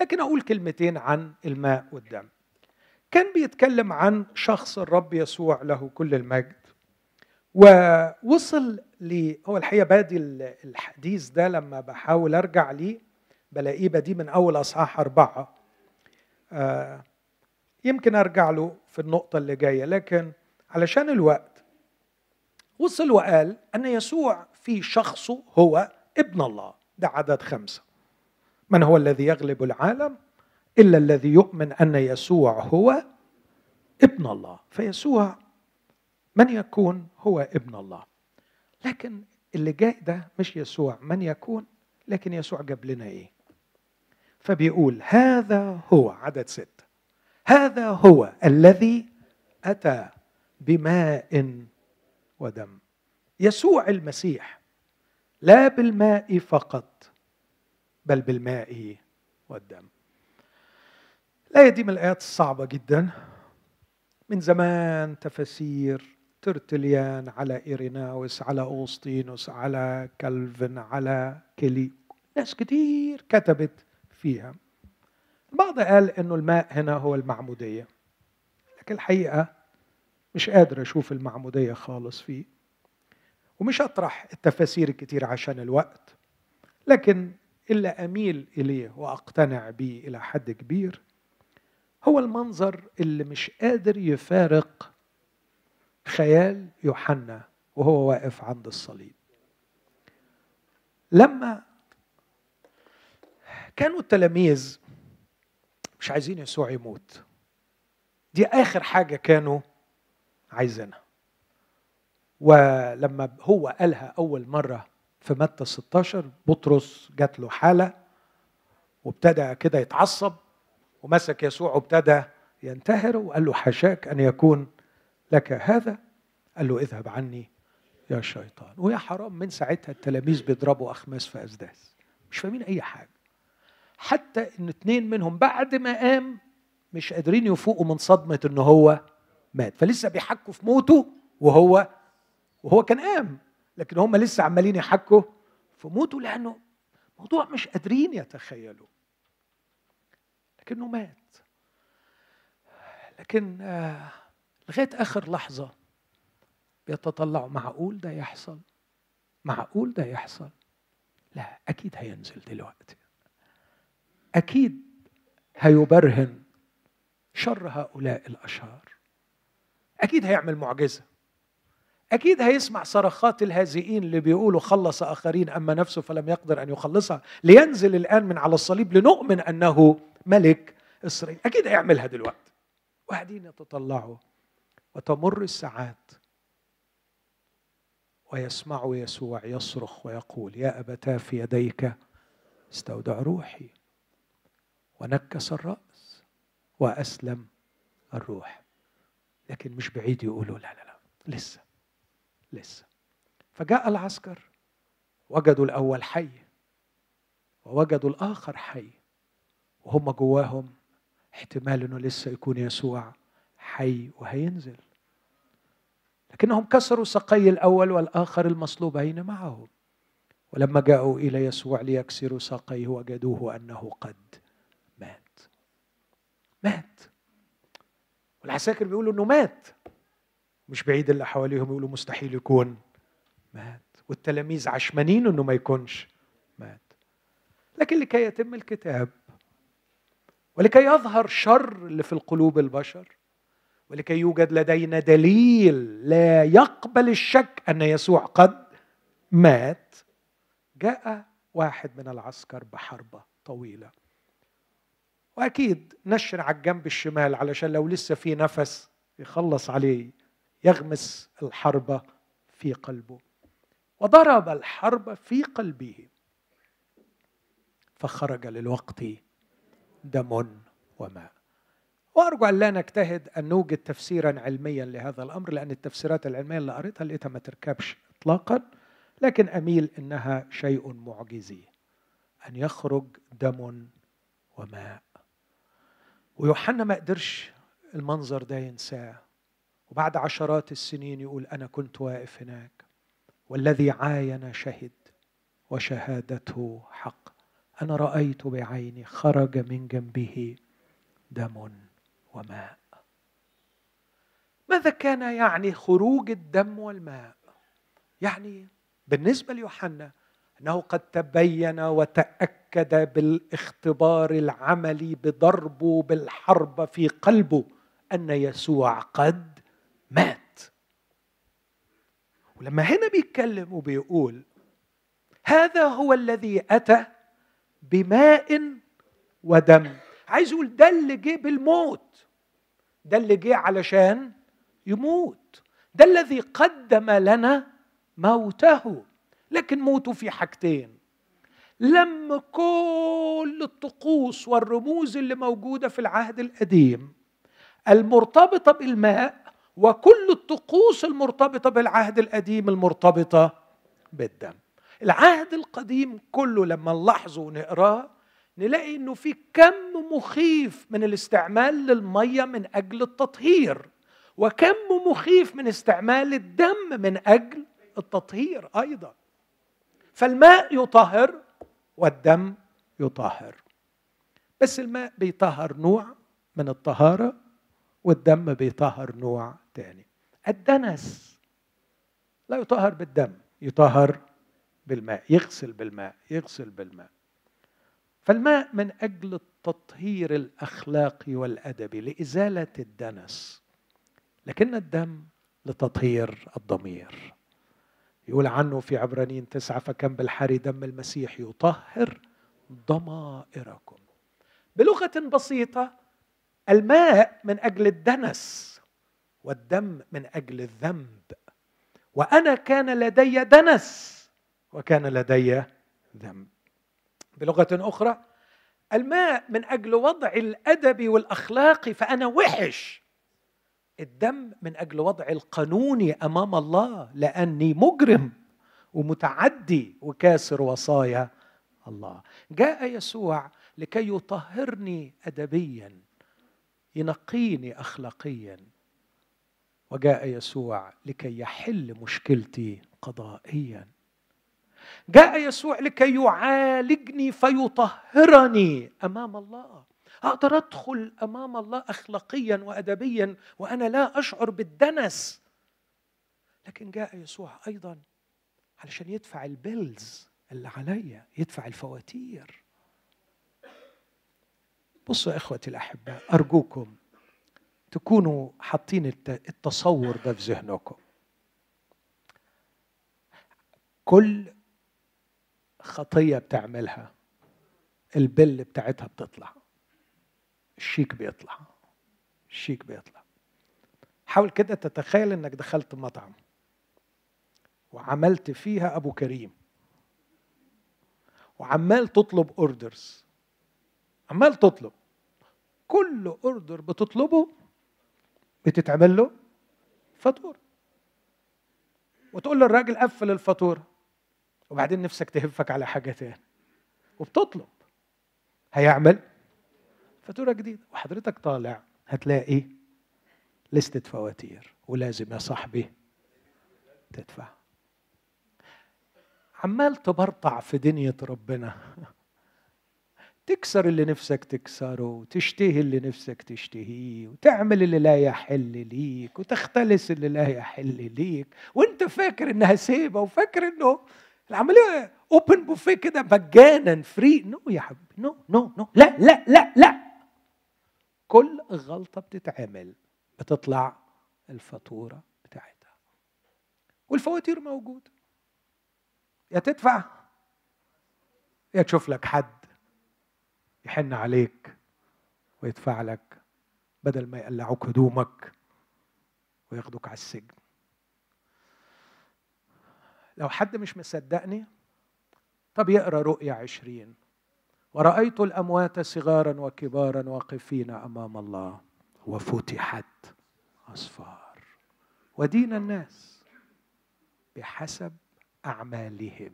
لكن أقول كلمتين عن الماء والدم. كان بيتكلم عن شخص الرب يسوع له كل المجد. ووصل ل هو الحقيقة بادي الحديث ده لما بحاول أرجع ليه بلاقيه بدي من أول أصحاح أربعة. آه يمكن أرجع له في النقطة اللي جاية لكن علشان الوقت وصل وقال أن يسوع في شخصه هو ابن الله. ده عدد خمسة. من هو الذي يغلب العالم؟ إلا الذي يؤمن أن يسوع هو ابن الله. فيسوع من يكون هو ابن الله. لكن اللي جاي ده مش يسوع من يكون؟ لكن يسوع جاب لنا إيه؟ فبيقول هذا هو عدد ستة هذا هو الذي أتى بماء ودم. يسوع المسيح لا بالماء فقط بل بالماء والدم. الآية دي من الآيات الصعبة جدا. من زمان تفاسير ترتليان على إيريناوس على أوسطينوس على كالفن على كيلي. ناس كتير كتبت فيها. البعض قال إنه الماء هنا هو المعمودية. لكن الحقيقة مش قادر أشوف المعمودية خالص فيه. ومش أطرح التفاسير كتير عشان الوقت. لكن اللي أميل إليه وأقتنع به إلى حد كبير. هو المنظر اللي مش قادر يفارق خيال يوحنا وهو واقف عند الصليب. لما كانوا التلاميذ مش عايزين يسوع يموت دي آخر حاجة كانوا عايزينها. ولما هو قالها أول مرة في متى 16 بطرس جات له حالة وابتدى كده يتعصب ومسك يسوع وابتدى ينتهر وقال له حاشاك أن يكون لك هذا؟ قال له اذهب عني يا شيطان. ويا حرام من ساعتها التلاميذ بيضربوا أخماس في أسداس. مش فاهمين أي حاجة. حتى إن اتنين منهم بعد ما قام مش قادرين يفوقوا من صدمة إن هو مات. فلسه بيحكوا في موته وهو وهو كان قام. لكن هم لسه عمالين يحكوا في موته لأنه موضوع مش قادرين يتخيلوا لكنه مات. لكن آه لغاية آخر لحظة بيتطلعوا معقول ده يحصل؟ معقول ده يحصل؟ لا أكيد هينزل دلوقتي. أكيد هيبرهن شر هؤلاء الاشرار أكيد هيعمل معجزة. أكيد هيسمع صرخات الهازئين اللي بيقولوا خلص آخرين أما نفسه فلم يقدر أن يخلصها. لينزل الآن من على الصليب لنؤمن أنه ملك إسرائيل. أكيد هيعملها دلوقتي. وقاعدين يتطلعوا وتمر الساعات ويسمع يسوع يصرخ ويقول يا أبتاه في يديك استودع روحي. ونكس الرأس وأسلم الروح. لكن مش بعيد يقولوا لا لا لا لسه لسه. فجاء العسكر وجدوا الأول حي ووجدوا الآخر حي. وهم جواهم احتمال إنه لسه يكون يسوع حي وهينزل. لكنهم كسروا سقي الأول والآخر المصلوبين معه. ولما جاءوا إلى يسوع ليكسروا ساقيه وجدوه أنه قد مات. مات. والعساكر بيقولوا إنه مات. مش بعيد اللي حواليهم يقولوا مستحيل يكون مات. والتلاميذ عشمانين إنه ما يكونش مات. لكن لكي يتم الكتاب ولكي يظهر شر اللي في القلوب البشر ولكي يوجد لدينا دليل لا يقبل الشك أن يسوع قد مات. جاء واحد من العسكر بحربه طويلة. وأكيد نشر على الجنب الشمال علشان لو لسه في نفس يخلص عليه يغمس الحربه في قلبه. وضرب الحرب في قلبه فخرج للوقت دم وماء. وأرجو أن لا نجتهد أن نوجد تفسيرا علميا لهذا الأمر لأن التفسيرات العلمية اللي قريتها لقيتها ما تركبش اطلاقا. لكن أميل إنها شيء معجزي أن يخرج دم وماء. ويوحنا ما قدرش المنظر ده ينساه. وبعد عشرات السنين يقول أنا كنت واقف هناك والذي عاين شهد وشهادته حق. أنا رأيت بعيني خرج من جنبه دم وماء. ماذا كان يعني خروج الدم والماء؟ يعني بالنسبة ليوحنا أنه قد تبين وتأكد بالاختبار العملي بضربه بالحرب في قلبه أن يسوع قد مات. ولما هنا بيتكلم وبيقول هذا هو الذي أتى بماء ودم. عايز يقول ده اللي جه بالموت. ده اللي جه علشان يموت. ده الذي قدم لنا موته. لكن موته في حاجتين. لم كل الطقوس والرموز اللي موجودة في العهد القديم المرتبطة بالماء وكل الطقوس المرتبطة بالعهد القديم المرتبطة بالدم. العهد القديم كله لما نلاحظه ونقراه نلاقي إنه في كم مخيف من الاستعمال للمية من أجل التطهير وكم مخيف من استعمال الدم من أجل التطهير أيضا. فالماء يطهر والدم يطهر بس الماء بيطهر نوع من الطهارة والدم بيطهر نوع تاني. الدنس لا يطهر بالدم يطهر بالماء يغسل بالماء يغسل بالماء. فالماء من أجل التطهير الأخلاقي والادبي لإزالة الدنس لكن الدم لتطهير الضمير. يقول عنه في عبرانيين تسعة فكم بالحري دم المسيح يطهر ضمائركم. بلغة بسيطة الماء من أجل الدنس والدم من أجل الذنب. وأنا كان لدي دنس وكان لدي ذنب. بلغة أخرى الماء من أجل وضع الأدب والأخلاقي فأنا وحش. الدم من أجل وضع القانوني أمام الله لأني مجرم ومتعدي وكاسر وصايا الله. جاء يسوع لكي يطهرني أدبيا ينقيني أخلاقيا. وجاء يسوع لكي يحل مشكلتي قضائيا. جاء يسوع لكي يعالجني فيطهرني أمام الله. أقدر أدخل أمام الله اخلاقيا وادبيا وأنا لا أشعر بالدنس. لكن جاء يسوع أيضا علشان يدفع ال bills اللي عليا يدفع الفواتير. بصوا يا إخوتي الاحباء أرجوكم تكونوا حاطين التصور ده في ذهنكم. كل خطية بتعملها. البل بتاعتها بتطلع. الشيك بيطلع. الشيك بيطلع. حاول كده تتخيل إنك دخلت مطعم وعملت فيها أبو كريم. وعمال تطلب orders عمال تطلب. كل order بتطلبه بتتعمل له فاتورة. وتقول للراجل قفل الفاتورة. وبعدين نفسك تهفك على حاجة تاني. وبتطلب. هيعمل. فاتورة جديدة. وحضرتك طالع. هتلاقي لستة فواتير. ولازم يا صاحبي تدفع. عمال تبرطع في دنيا ربنا. تكسر اللي نفسك تكسره وتشتهي اللي نفسك تشتهيه وتعمل اللي لا يحل ليك وتختلس اللي لا يحل ليك. وانت فاكر إنها سيبة وفاكر إنه العملية open buffet كده مجانا free no يا حبيبي no no no لا لا لا لا. كل غلطة بتتعمل بتطلع الفاتورة بتاعتها. والفواتير موجودة. يا تدفع يا تشوف لك حد يحن عليك ويدفع لك بدل ما يقلعوك هدومك وياخدوك على السجن. لو حد مش مصدقني طب يقرأ رؤيا عشرين. ورأيت الأموات صغارا وكبارا واقفين أمام الله. وفتحت أصفار ودين الناس بحسب أعمالهم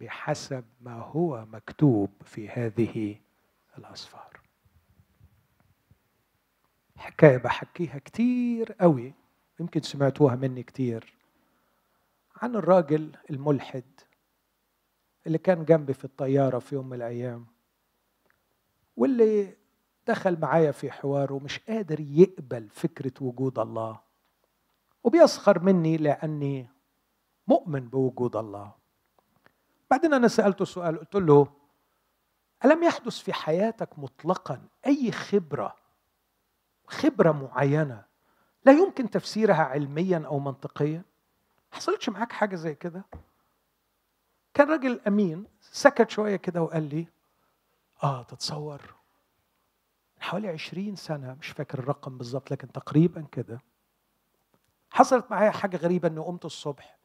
بحسب ما هو مكتوب في هذه الأصفار حكاية بحكيها كتير قوي يمكن سمعتوها مني كتير. عن الراجل الملحد اللي كان جنبي في الطيارة في يوم من الأيام واللي دخل معايا في حوار ومش قادر يقبل فكرة وجود الله وبيسخر مني لأني مؤمن بوجود الله. بعدين أنا سألته سؤال قلت له ألم يحدث في حياتك مطلقا أي خبرة خبرة معينة لا يمكن تفسيرها علميا أو منطقيا؟ حصلتش معاك حاجة زي كده؟ كان راجل أمين سكت شوية كده وقال لي آه تتصور. حوالي عشرين سنة مش فاكر الرقم بالظبط لكن تقريبا كده. حصلت معايا حاجة غريبة إني قمت الصبح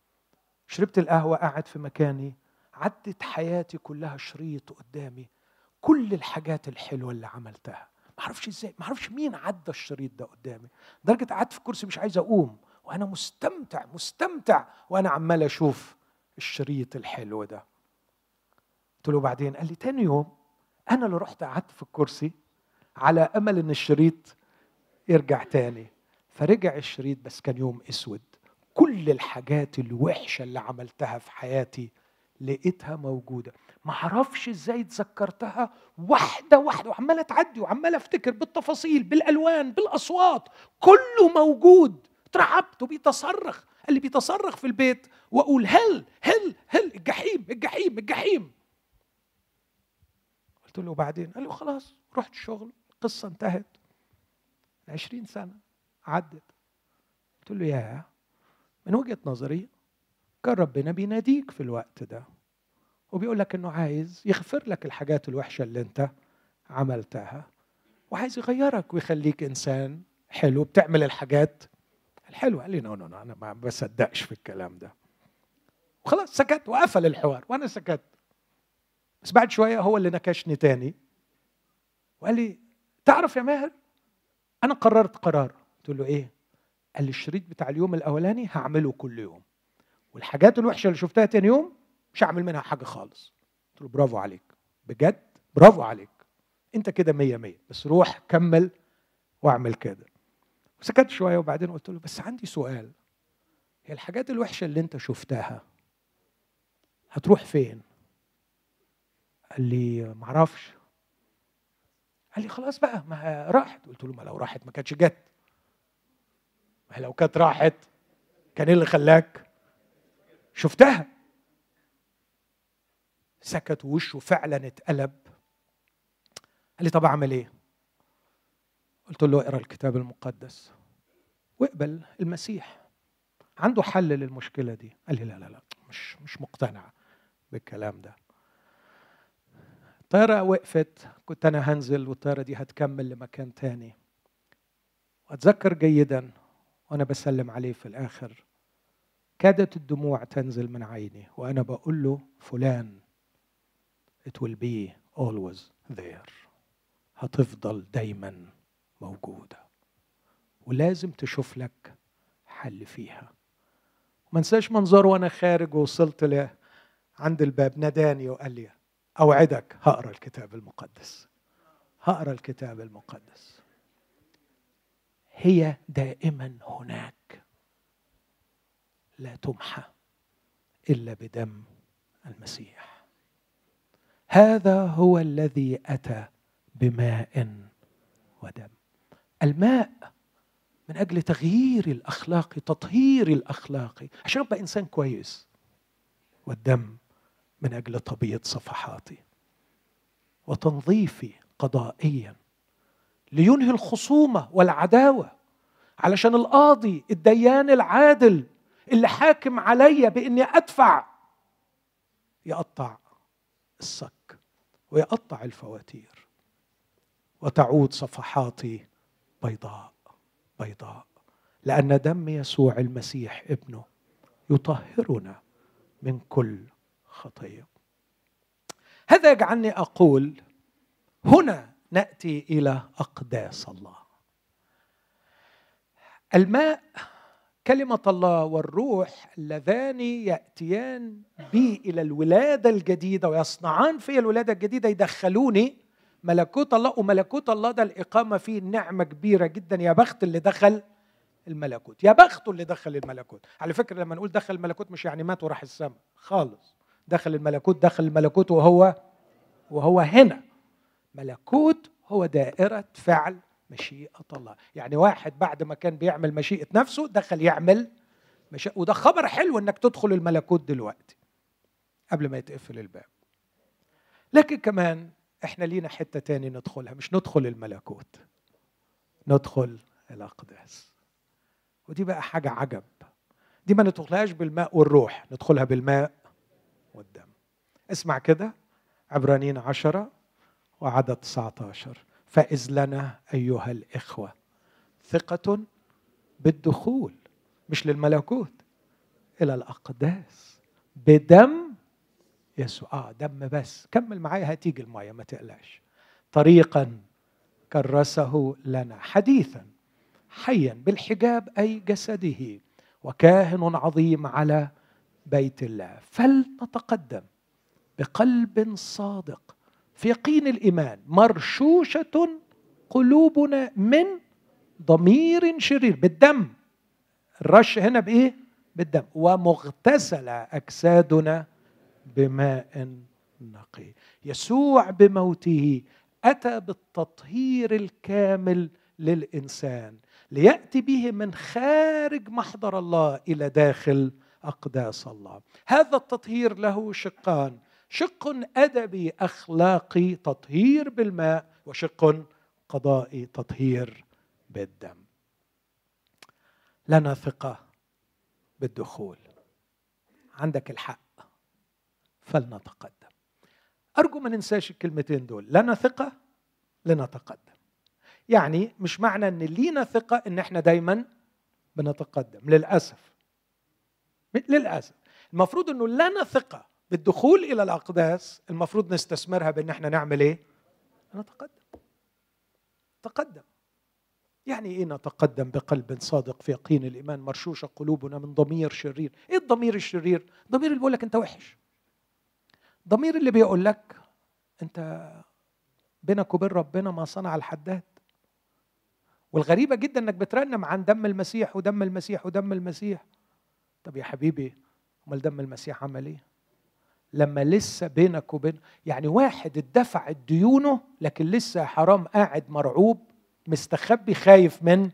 شربت القهوة قاعد في مكاني عدت حياتي كلها شريط قدامي كل الحاجات الحلوة اللي عملتها. ما أعرفش إزاي ما أعرفش مين عدى الشريط ده قدامي. لدرجة قعدت في الكرسي مش عايز أقوم. وأنا مستمتع مستمتع وأنا عمال أشوف الشريط الحلو ده. قلت له بعدين قال لي تاني يوم أنا اللي رحت قعدت في الكرسي على أمل إن الشريط يرجع تاني. فرجع الشريط بس كان يوم أسود. كل الحاجات الوحشة اللي عملتها في حياتي لقيتها موجودة. ما أعرفش إزاي اتذكرتها واحدة واحدة وعماله تعدي وعماله أفتكر بالتفاصيل بالألوان بالأصوات كله موجود. اترعبت وبيتصرخ. قال لي بيتصرخ في البيت وأقول هل هل هل الجحيم الجحيم الجحيم. قلت له وبعدين؟ قال له خلاص رحت الشغل القصة انتهت. عشرين سنة عدت. قلت له يا من وجهة نظري كان ربنا بيناديك في الوقت ده. وبيقول لك إنه عايز يغفر لك الحاجات الوحشة اللي أنت عملتها. وعايز يغيرك ويخليك إنسان حلو بتعمل الحاجات الحلوة. قال لي no no no أنا ما بصدقش في الكلام ده. وخلاص سكت وقفل الحوار. وأنا سكت. بس بعد شوية هو اللي نكشني تاني. وقال لي تعرف يا ماهر أنا قررت قرار. قلت له إيه؟ قال لي الشريط بتاع اليوم الأولاني هعمله كل يوم. والحاجات الوحشة اللي شفتها تاني يوم مش هعمل منها حاجة خالص. قلت له برافو عليك. بجد؟ برافو عليك. أنت كده مية مية. بس روح كمل واعمل كده. وسكت شوية وبعدين قلت له بس عندي سؤال. هي الحاجات الوحشة اللي انت شفتها هتروح فين؟ قال لي معرفش. قال لي خلاص بقى ما راحت. قلت له ما لو راحت ما كانتش جت. ما لو كانت راحت كان إيه اللي خلاك؟ شفتها. سكت ووشه فعلا اتقلب. قال لي طب أعمل إيه؟ قلت له اقرأ الكتاب المقدس. وإقبل المسيح. عنده حل للمشكلة دي. قال لي لا لا لا مش مش مقتنع بالكلام ده. الطيارة وقفت. كنت أنا هنزل والطيارة دي هتكمل لمكان تاني. وأتذكر جيدا وأنا بسلم عليه في الآخر. كادت الدموع تنزل من عيني وأنا بقول له فلان. It will be always there. هتفضل دايما. موجودة. ولازم تشوف لك حل فيها. ما انساش منظر وأنا خارج ووصلت له عند الباب. ناداني وقال لي أوعدك هقرأ الكتاب المقدس. هقرأ الكتاب المقدس. هي دائما هناك. لا تمحى إلا بدم المسيح. هذا هو الذي أتى بماء ودم. الماء من أجل تغيير الأخلاق تطهير الأخلاق. عشان أبقى إنسان كويس. والدم من أجل تبييض صفحاتي. وتنظيفي قضائيا. لينهي الخصومة والعداوة. علشان القاضي الديان العادل اللي حاكم عليا بإني أدفع. يقطع الصك ويقطع الفواتير. وتعود صفحاتي بيضاء بيضاء. لأن دم يسوع المسيح ابنه يطهرنا من كل خطيه هذا يجعلني أقول هنا نأتي إلى أقداس الله. الماء كلمة الله والروح اللذان يأتيان بي إلى الولادة الجديدة ويصنعان في الولادة الجديدة يدخلوني ملكوت الله وملكوت الله ده الإقامة فيه نعمة كبيرة جدا. يا بخت اللي دخل الملكوت يا بخته اللي دخل الملكوت. على فكرة لما نقول دخل الملكوت مش يعني مات وراح السماء خالص. دخل الملكوت دخل الملكوت وهو وهو هنا. ملكوت هو دائرة فعل مشيئة الله. يعني واحد بعد ما كان بيعمل مشيئة نفسه دخل يعمل مشيئة. وده خبر حلو إنك تدخل الملكوت دلوقتي قبل ما يتقفل الباب. لكن كمان إحنا لينا حتة تاني ندخلها مش ندخل الملكوت ندخل الأقداس. ودي بقى حاجة عجب. دي ما ندخلهاش بالماء والروح ندخلها بالماء والدم. اسمع كده عبرانيين عشرة وعدد 19 فإذ لنا أيها الإخوة ثقة بالدخول مش للملكوت إلى الأقداس. بدم يسوع. آه دم بس. كمل معايا هتيجي المية ما تقلقش. طريقا كرسه لنا. حديثا حيا بالحجاب أي جسده وكاهن عظيم على بيت الله. فلنتقدم بقلب صادق في يقين الإيمان. مرشوشة قلوبنا من ضمير شرير. بالدم. الرش هنا بإيه؟ بالدم. ومغتسلة أجسادنا بماء نقي. يسوع بموته أتى بالتطهير الكامل للإنسان ليأتي به من خارج محضر الله إلى داخل أقداس الله. هذا التطهير له شقان. شق ادبي اخلاقي تطهير بالماء وشق قضائي تطهير بالدم. لنا ثقة بالدخول. عندك الحق. فلنتقدم. أرجو ما ننساش الكلمتين دول لنا ثقة لنتقدم يعني مش معنى إن لينا ثقة إن إحنا دايما بنتقدم للأسف. للأسف. المفروض إنه لنا ثقة بالدخول إلى الأقداس المفروض نستثمرها بإن إحنا نعمل إيه؟ نتقدم. تقدم. يعني إيه نتقدم بقلب صادق في يقين الإيمان؟ مرشوشة قلوبنا من ضمير شرير. إيه الضمير الشرير؟ الضمير اللي بيقول لك أنت وحش. الضمير اللي بيقول لك انت بينك وبين ربنا ما صنع الحداد. والغريبة جدا انك بترنم عن دم المسيح ودم المسيح ودم المسيح. طب يا حبيبي امال دم المسيح عمل إيه؟ لما لسه بينك وبين يعني واحد اتدفع ديونه لكن لسه حرام قاعد مرعوب مستخبي خايف من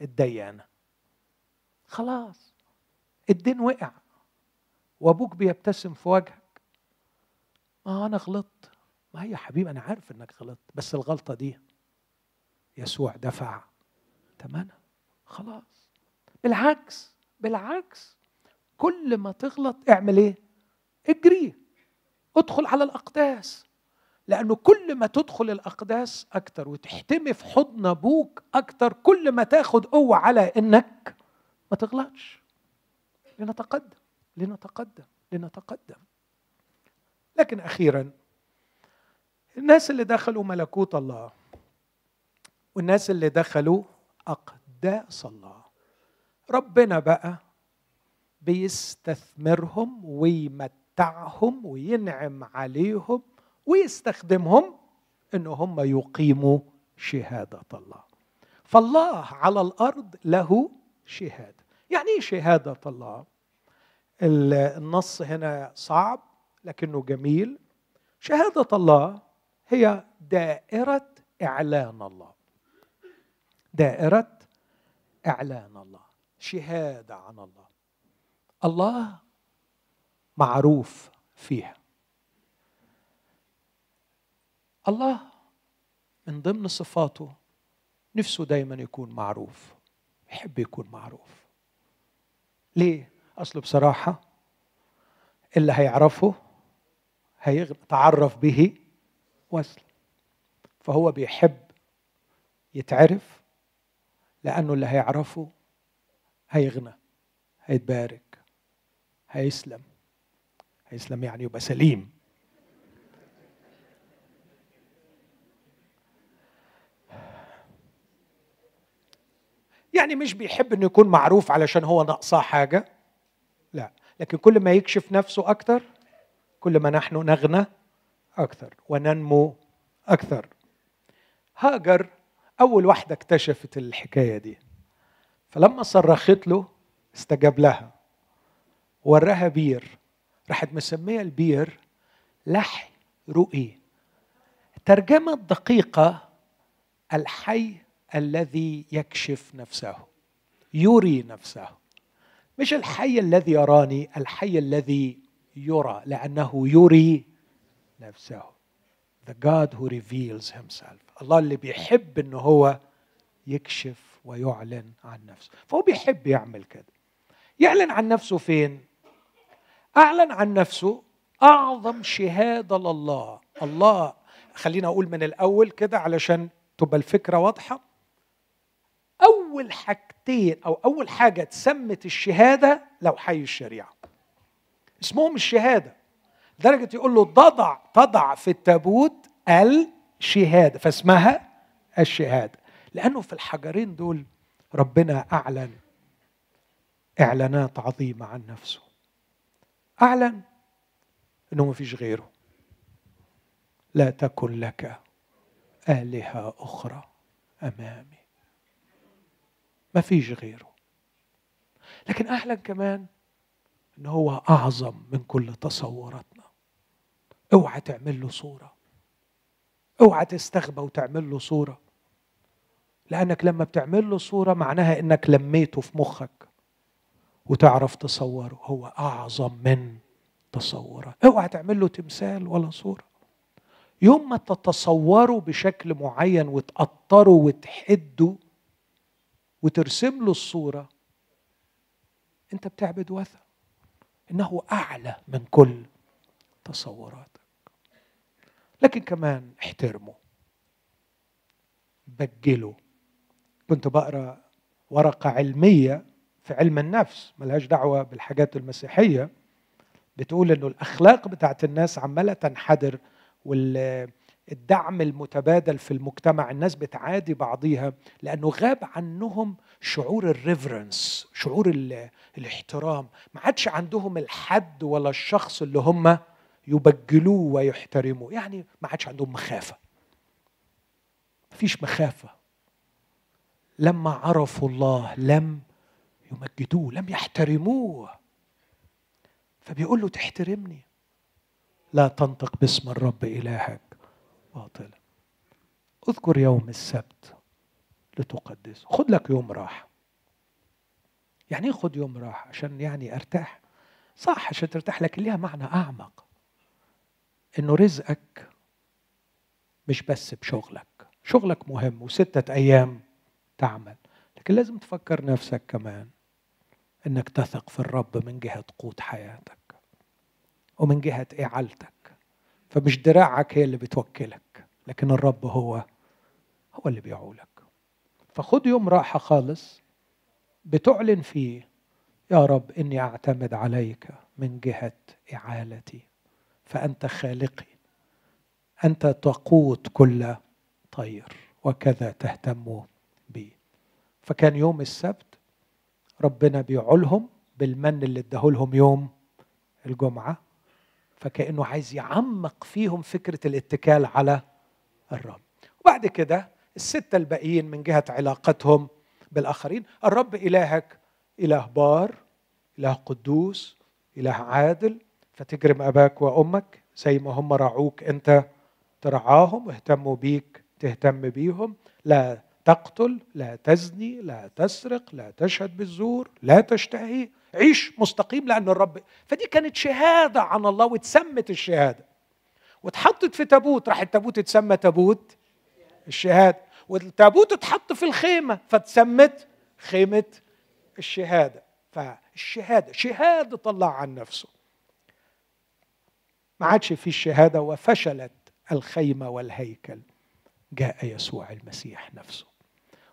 الديانة. خلاص الدين وقع. وأبوك بيبتسم في وجهك. ما أنا غلطت. ما هي يا حبيبي أنا عارف إنك غلطت بس الغلطة دي يسوع دفع ثمنها خلاص. بالعكس بالعكس. كل ما تغلط اعمل إيه؟ اجري. ادخل على الأقداس. لأنه كل ما تدخل الأقداس أكتر وتحتمي في حضن أبوك أكتر كل ما تاخد قوة على إنك ما تغلطش. لنتقدم لنتقدم لنتقدم. لكن أخيرا الناس اللي دخلوا ملكوت الله والناس اللي دخلوا أقداس الله ربنا بقى بيستثمرهم ويمتعهم وينعم عليهم ويستخدمهم إن هم يقيموا شهادة الله. فالله على الأرض له شهادة. يعني إيه شهادة الله؟ النص هنا صعب لكنه جميل. شهادة الله هي دائرة إعلان الله. دائرة إعلان الله شهادة عن الله. الله معروف فيها. الله من ضمن صفاته نفسه دايما يكون معروف يحب يكون معروف. ليه؟ اصله بصراحة اللي هيعرفه هيتعرف به وصل. فهو بيحب يتعرف لأنه اللي هيعرفه هيغنى هيتبارك هيسلم. هيسلم يعني يبقى سليم. يعني مش بيحب إنه يكون معروف علشان هو ناقصاه حاجة لا. لكن كل ما يكشف نفسه أكثر كل ما نحن نغنى أكثر وننمو أكثر. هاجر أول واحدة اكتشفت الحكاية دي. فلما صرخت له استجاب لها. وراها بير. راحت مسمية البير لحي رؤي. الترجمه الدقيقه الحي الذي يكشف نفسه. يري نفسه. مش الحي الذي يراني الحي الذي يرى لأنه يري نفسه. The God who reveals himself. الله اللي بيحب إنه هو يكشف ويعلن عن نفسه. فهو بيحب يعمل كده. يعلن عن نفسه فين؟ أعلن عن نفسه أعظم شهادة لله. الله خلينا أقول من الأول كده علشان تبقى الفكرة واضحة. أول حاجتين أو أول حاجة تسمت الشهادة لو حي الشريعة. اسمهم الشهادة. لدرجه يقول له تضع تضع في التابوت الشهادة فاسمها الشهادة. لأنه في الحجرين دول ربنا أعلن إعلانات عظيمة عن نفسه. أعلن إنه ما فيش غيره. لا تكن لك آلهة أخرى أمامي. ما فيش غيره. لكن أعلن كمان إن هو أعظم من كل تصوراتنا. أوعى تعمل له صورة. أوعى تستغبى وتعمل له صورة. لأنك لما بتعمل له صورة معناها إنك لميته في مخك وتعرف تصوره. هو أعظم من تصوره. أوعى تعمل له تمثال ولا صورة. يوم ما تتصوره بشكل معين وتقطره وتحده وترسم له الصورة أنت بتعبد وثن. إنه أعلى من كل تصوراتك. لكن كمان احترمه. بجله. كنت بقرأ ورقة علمية في علم النفس ملهاش دعوة بالحاجات المسيحية. بتقول إنه الأخلاق بتاعت الناس عمالة تنحدر وال الدعم المتبادل في المجتمع الناس بتعادي بعضيها لأنه غاب عنهم شعور الريفرنس شعور الاحترام. ما عادش عندهم الحد ولا الشخص اللي هم يبجلوه ويحترموه. يعني ما عادش عندهم مخافة. مفيش مخافة. لما عرفوا الله لم يمجدوه لم يحترموه. فبيقول له تحترمني. لا تنطق باسم الرب إلهك. باطلا اذكر يوم السبت لتقدسه خد لك يوم راحة. يعني إيه خد يوم راحة؟ عشان يعني أرتاح. صح عشان ترتاح لكن ليها معنى أعمق. إنه رزقك مش بس بشغلك. شغلك مهم وستة أيام تعمل. لكن لازم تفكر نفسك كمان إنك تثق في الرب من جهة قوت حياتك ومن جهة إعالتك. فمش دراعك هي اللي بتوكلك. لكن الرب هو هو اللي بيعولك. فخد يوم راحة خالص بتعلن فيه يا رب إني أعتمد عليك من جهة إعالتي فأنت خالقي أنت تقوت كل طير وكذا تهتم بي. فكان يوم السبت ربنا بيعولهم بالمن اللي اداهولهم يوم الجمعة فكأنه عايز يعمق فيهم فكرة الاتكال على الرب. وبعد كده الستة الباقيين من جهة علاقتهم بالآخرين. الرب إلهك إله بار إله قدوس إله عادل. فتجرم أباك وأمك زي ما هم رعوك أنت ترعاهم واهتموا بيك تهتم بيهم. لا تقتل لا تزني لا تسرق لا تشهد بالزور لا تشتهي. عيش مستقيم لأن الرب. فدي كانت شهادة عن الله واتسمت الشهادة. واتحطت في تابوت. راح التابوت اتسمى تابوت الشهادة. والتابوت اتحط في الخيمة فاتسمت خيمة الشهادة. فالشهادة شهادة الله عن نفسه. ما عادش في الشهادة وفشلت الخيمة والهيكل. جاء يسوع المسيح نفسه.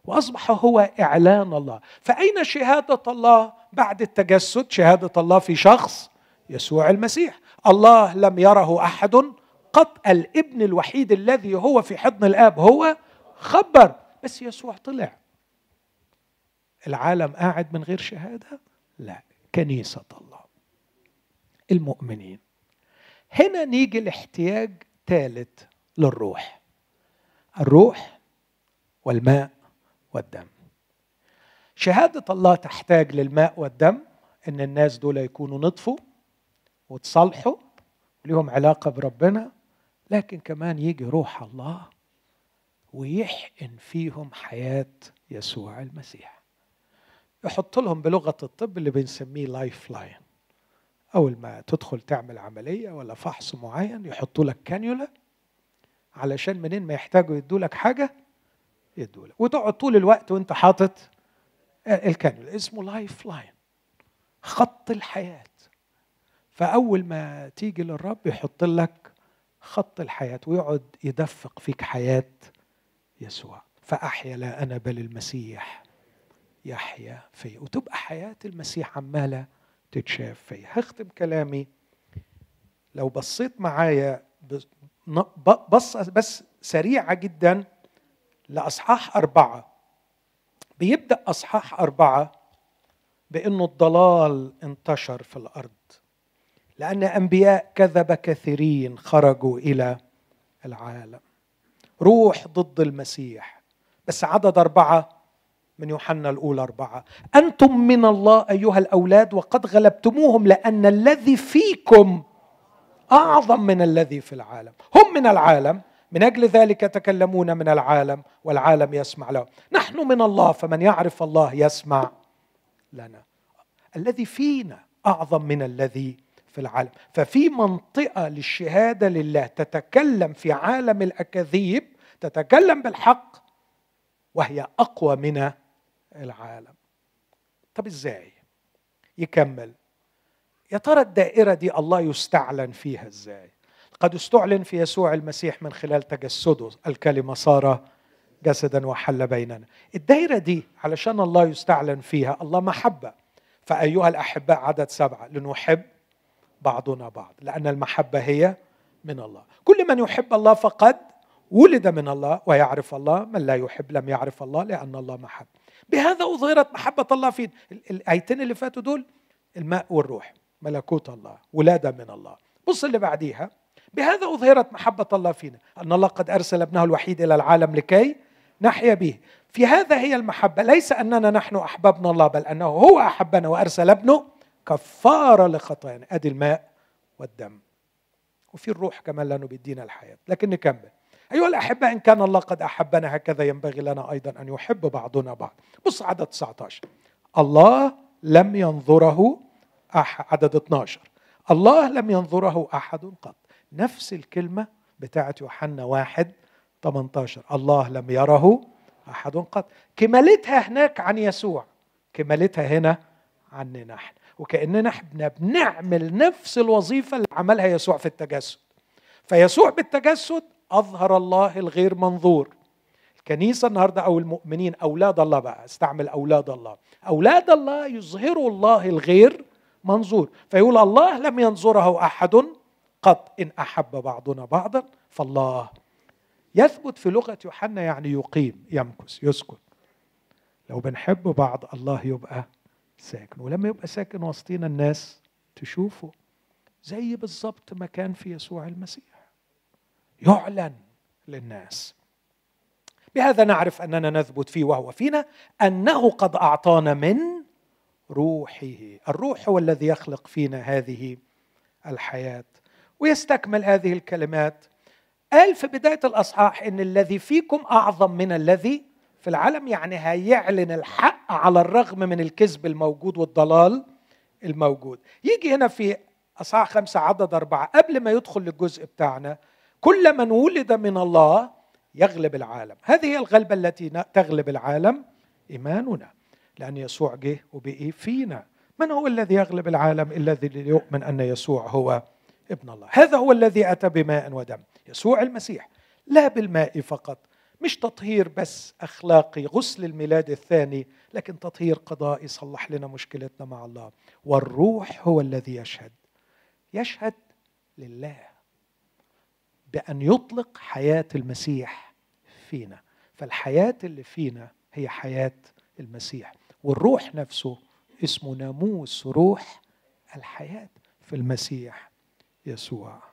وأصبح هو إعلان الله. فأين شهادة الله بعد التجسد؟ شهادة الله في شخص يسوع المسيح. الله لم يره أحد قط الابن الوحيد الذي هو في حضن الآب هو خبر. بس يسوع طلع. العالم قاعد من غير شهادة؟ لا. كنيسة الله. المؤمنين. هنا نيجي الاحتياج ثالث للروح. الروح والماء والدم. شهادة الله تحتاج للماء والدم إن الناس دول يكونوا نطفوا وتصالحوا وليهم علاقة بربنا لكن كمان يجي روح الله ويحقن فيهم حياة يسوع المسيح. يحط لهم بلغة الطب اللي بنسميه life line أول ما تدخل تعمل عملية ولا فحص معين يحطوا لك كانيولا علشان منين ما يحتاجوا يدوا لك حاجة يدوا لك. وتقعد طول الوقت وانت حاطط الكانيولا اسمه life line خط الحياة. فأول ما تيجي للرب يحط لك خط الحياة ويقعد يدفق فيك حياة يسوع. فأحيا لا أنا بل المسيح يحيا في. وتبقى حياة المسيح عمالة تتشاف فيا هختم كلامي. لو بصيت معايا بصة بس سريعة جدا لأصحاح أربعة. بيبدأ أصحاح أربعة بأنه الضلال انتشر في الأرض. لأن أنبياء كذب كثيرين خرجوا إلى العالم. روح ضد المسيح. بس عدد أربعة من يوحنا الأولى أربعة. أنتم من الله أيها الأولاد وقد غلبتموهم لأن الذي فيكم أعظم من الذي في العالم. هم من العالم. من أجل ذلك تكلمون من العالم والعالم يسمع له. نحن من الله فمن يعرف الله يسمع لنا. الذي فينا أعظم من الذي في العالم. ففي منطقة للشهادة لله تتكلم في عالم الأكاذيب تتكلم بالحق وهي أقوى من العالم. طب إزاي؟ يكمل. يا ترى الدائرة دي الله يستعلن فيها إزاي؟ قد استعلن في يسوع المسيح من خلال تجسده الكلمة صار جسدا وحل بيننا. الدايرة دي علشان الله يستعلن فيها الله محبة. فأيها الأحباء عدد سبعة لنحب بعضنا بعض لأن المحبة هي من الله. كل من يحب الله فقد ولد من الله ويعرف الله من لا يحب لم يعرف الله لأن الله محب. بهذا أظهرت محبة الله في الآيتين اللي فاتوا دول الماء والروح ملكوت الله ولادة من الله. بص اللي بعديها. بهذا أظهرت محبة الله فينا أن الله قد أرسل ابنه الوحيد إلى العالم لكي نحيا به. في هذا هي المحبة ليس أننا نحن أحببنا الله بل أنه هو أحبنا وأرسل ابنه كفارة لخطايانا أدي الماء والدم. وفي الروح كمان لأنه بيدينا الحياة. لكن نكمل. أيها الأحبة إن كان الله قد أحبنا هكذا ينبغي لنا أيضا أن يحب بعضنا بعض. بص عدد 19 الله لم ينظره أحد عدد 12 الله لم ينظره أحد قط. نفس الكلمة بتاعت يوحنا واحد 18 الله لم يره أحد قط. كمالتها هناك عن يسوع. كمالتها هنا عننا نحن. وكأننا إحنا بنعمل نفس الوظيفة اللي عملها يسوع في التجسد. فيسوع بالتجسد أظهر الله الغير منظور. الكنيسة النهاردة أو المؤمنين أولاد الله بقى أستعمل أولاد الله. أولاد الله يظهروا الله الغير منظور. فيقول الله لم ينظره أحد قط. إن أحب بعضنا بعضا فالله. يثبت في لغة يوحنا يعني يقيم يمكث يسكن لو بنحب بعض الله يبقى ساكن. ولما يبقى ساكن وسطينا الناس تشوفه زي بالظبط ما كان في يسوع المسيح. يعلن للناس. بهذا نعرف أننا نثبت فيه وهو فينا أنه قد أعطانا من روحه. الروح هو الذي يخلق فينا هذه الحياة. ويستكمل هذه الكلمات. قال في بداية الأصحاح إن الذي فيكم أعظم من الذي في العالم يعني هيعلن الحق على الرغم من الكذب الموجود والضلال الموجود. يجي هنا في إصحاح خمسة عدد أربعة قبل ما يدخل للجزء بتاعنا كل من ولد من الله يغلب العالم. هذه هي الغلبة التي تغلب العالم إيماننا لأن يسوع جه وبقي فينا. من هو الذي يغلب العالم الذي يؤمن أن يسوع هو ابن الله؟ هذا هو الذي أتى بماء ودم يسوع المسيح لا بالماء فقط مش تطهير بس أخلاقي غسل الميلاد الثاني لكن تطهير قضائي صلح لنا مشكلتنا مع الله. والروح هو الذي يشهد. يشهد لله بأن يطلق حياة المسيح فينا. فالحياة اللي فينا هي حياة المسيح. والروح نفسه اسمه ناموس روح الحياة في المسيح يسوع.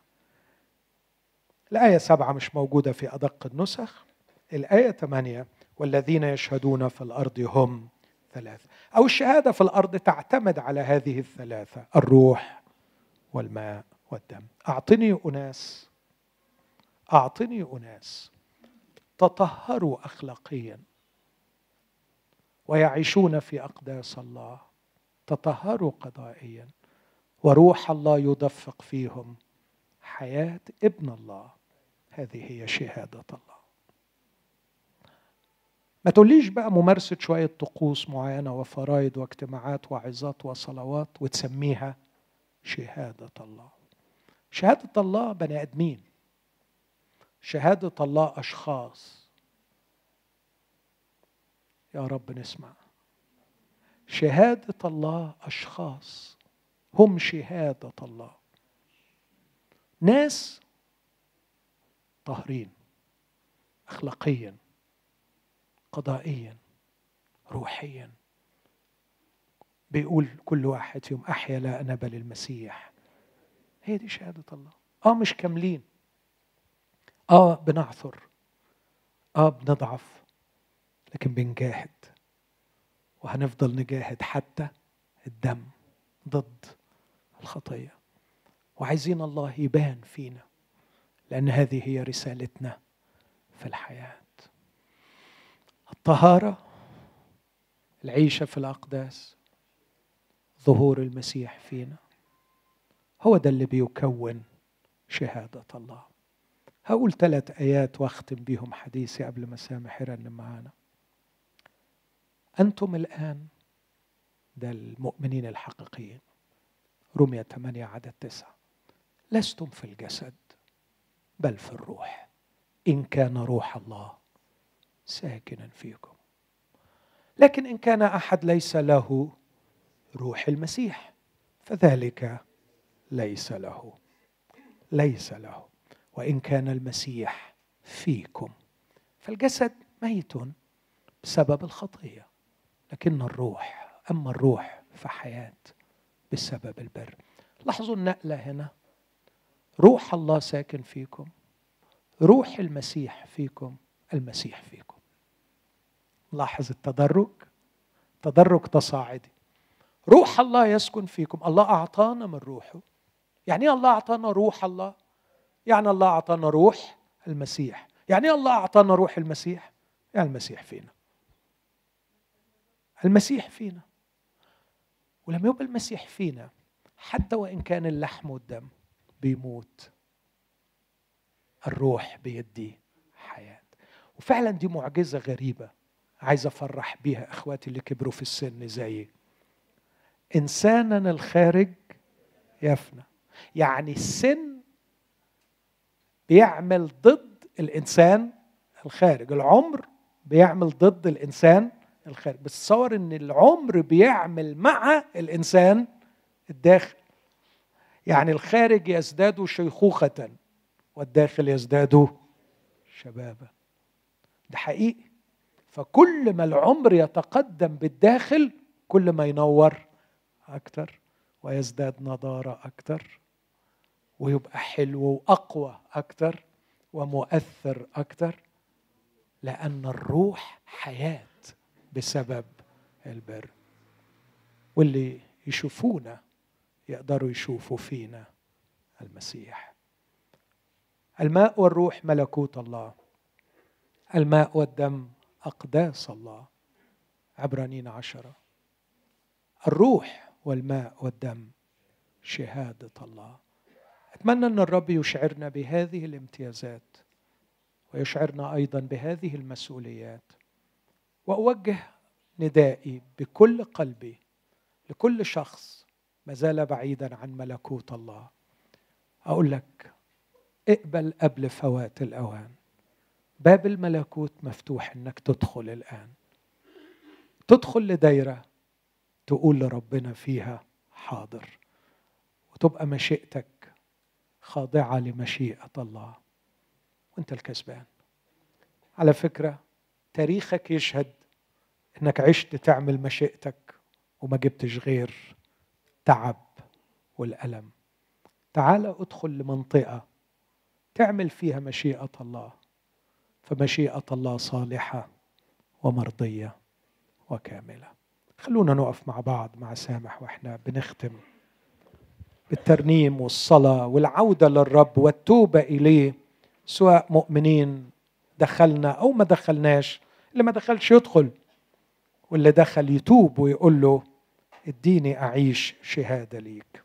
الآية سبعة مش موجودة في أدق النسخ. الآية ثمانية والذين يشهدون في الأرض هم ثلاثة. أو الشهادة في الأرض تعتمد على هذه الثلاثة الروح والماء والدم. أعطني أناس أعطني أناس تطهروا أخلاقيا ويعيشون في أقداس الله تطهروا قضائيا وروح الله يدفق فيهم حياة ابن الله. هذه هي شهادة الله. ما تقوليش بقى ممارسة شوية طقوس معينة وفرائض واجتماعات وعظات وصلوات وتسميها شهادة الله. شهادة الله بني آدمين. شهادة الله أشخاص. يا رب نسمع. شهادة الله أشخاص. هم شهادة الله. ناس طاهرين. أخلاقيا. قضائيا روحيا. بيقول كل واحد فيهم أحيا لا أنا بل المسيح هي دي شهادة الله. آه مش كاملين. آه بنعثر. آه بنضعف. لكن بنجاهد. وهنفضل نجاهد حتى الدم ضد الخطية. وعايزين الله يبان فينا لأن هذه هي رسالتنا في الحياة. الطهاره العيشة في الأقداس ظهور المسيح فينا. هو ده اللي بيكون شهادة الله. هقول ثلاث آيات واختم بيهم حديثي قبل ما سامح يرنم معانا. أنتم الآن ده المؤمنين الحقيقيين رمية 8 عدد تسعة لستم في الجسد بل في الروح إن كان روح الله. ساكنا فيكم. لكن إن كان أحد ليس له روح المسيح فذلك ليس له ليس له. وإن كان المسيح فيكم فالجسد ميت بسبب الخطية لكن الروح أما الروح فحياة بسبب البر. لاحظوا النقلة هنا. روح الله ساكن فيكم روح المسيح فيكم المسيح فيكم. لاحظ التدرج. تدرج تصاعدي. روح الله يسكن فيكم. الله أعطانا من روحه. يعني إيه الله أعطانا روح الله؟ يعني الله أعطانا روح المسيح. يعني إيه الله أعطانا روح المسيح؟ يعني المسيح فينا. المسيح فينا. ولما يبقى المسيح فينا حتى وإن كان اللحم والدم بيموت الروح بيدي حياة. وفعلا دي معجزة غريبة. عايز أفرح بيها إخواتي اللي كبروا في السن زيي انسانا الخارج يفنى يعني السن بيعمل ضد الإنسان الخارج. العمر بيعمل ضد الإنسان الخارج. بس تصور إن العمر بيعمل مع الإنسان الداخل. يعني الخارج يزداد شيخوخة والداخل يزداد شبابا. ده حقيقي. فكل ما العمر يتقدم بالداخل كل ما ينور أكتر ويزداد نضارة أكتر ويبقى حلو وأقوى أكتر ومؤثر أكتر لأن الروح حياة بسبب البر. واللي يشوفونا يقدروا يشوفوا فينا المسيح. الماء والروح ملكوت الله. الماء والدم أقداس الله عبرانين عشرة. الروح والماء والدم شهادة الله. أتمنى أن الرب يشعرنا بهذه الامتيازات ويشعرنا أيضا بهذه المسؤوليات وأوجه ندائي بكل قلبي لكل شخص ما زال بعيدا عن ملكوت الله. أقول لك اقبل قبل فوات الأوان. باب الملكوت مفتوح إنك تدخل الآن. تدخل لدايرة تقول لربنا فيها حاضر وتبقى مشيئتك خاضعة لمشيئة الله. وأنت الكسبان. على فكرة تاريخك يشهد إنك عشت تعمل مشيئتك وما جبتش غير تعب والألم. تعال أدخل لمنطقة تعمل فيها مشيئة الله. فمشيئة الله صالحة ومرضية وكاملة. خلونا نقف مع بعض مع سامح وإحنا بنختم بالترنيم والصلاة والعودة للرب والتوبة إليه. سواء مؤمنين دخلنا أو ما دخلناش اللي ما دخلش يدخل واللي دخل يتوب ويقول له اديني أعيش شهادة ليك.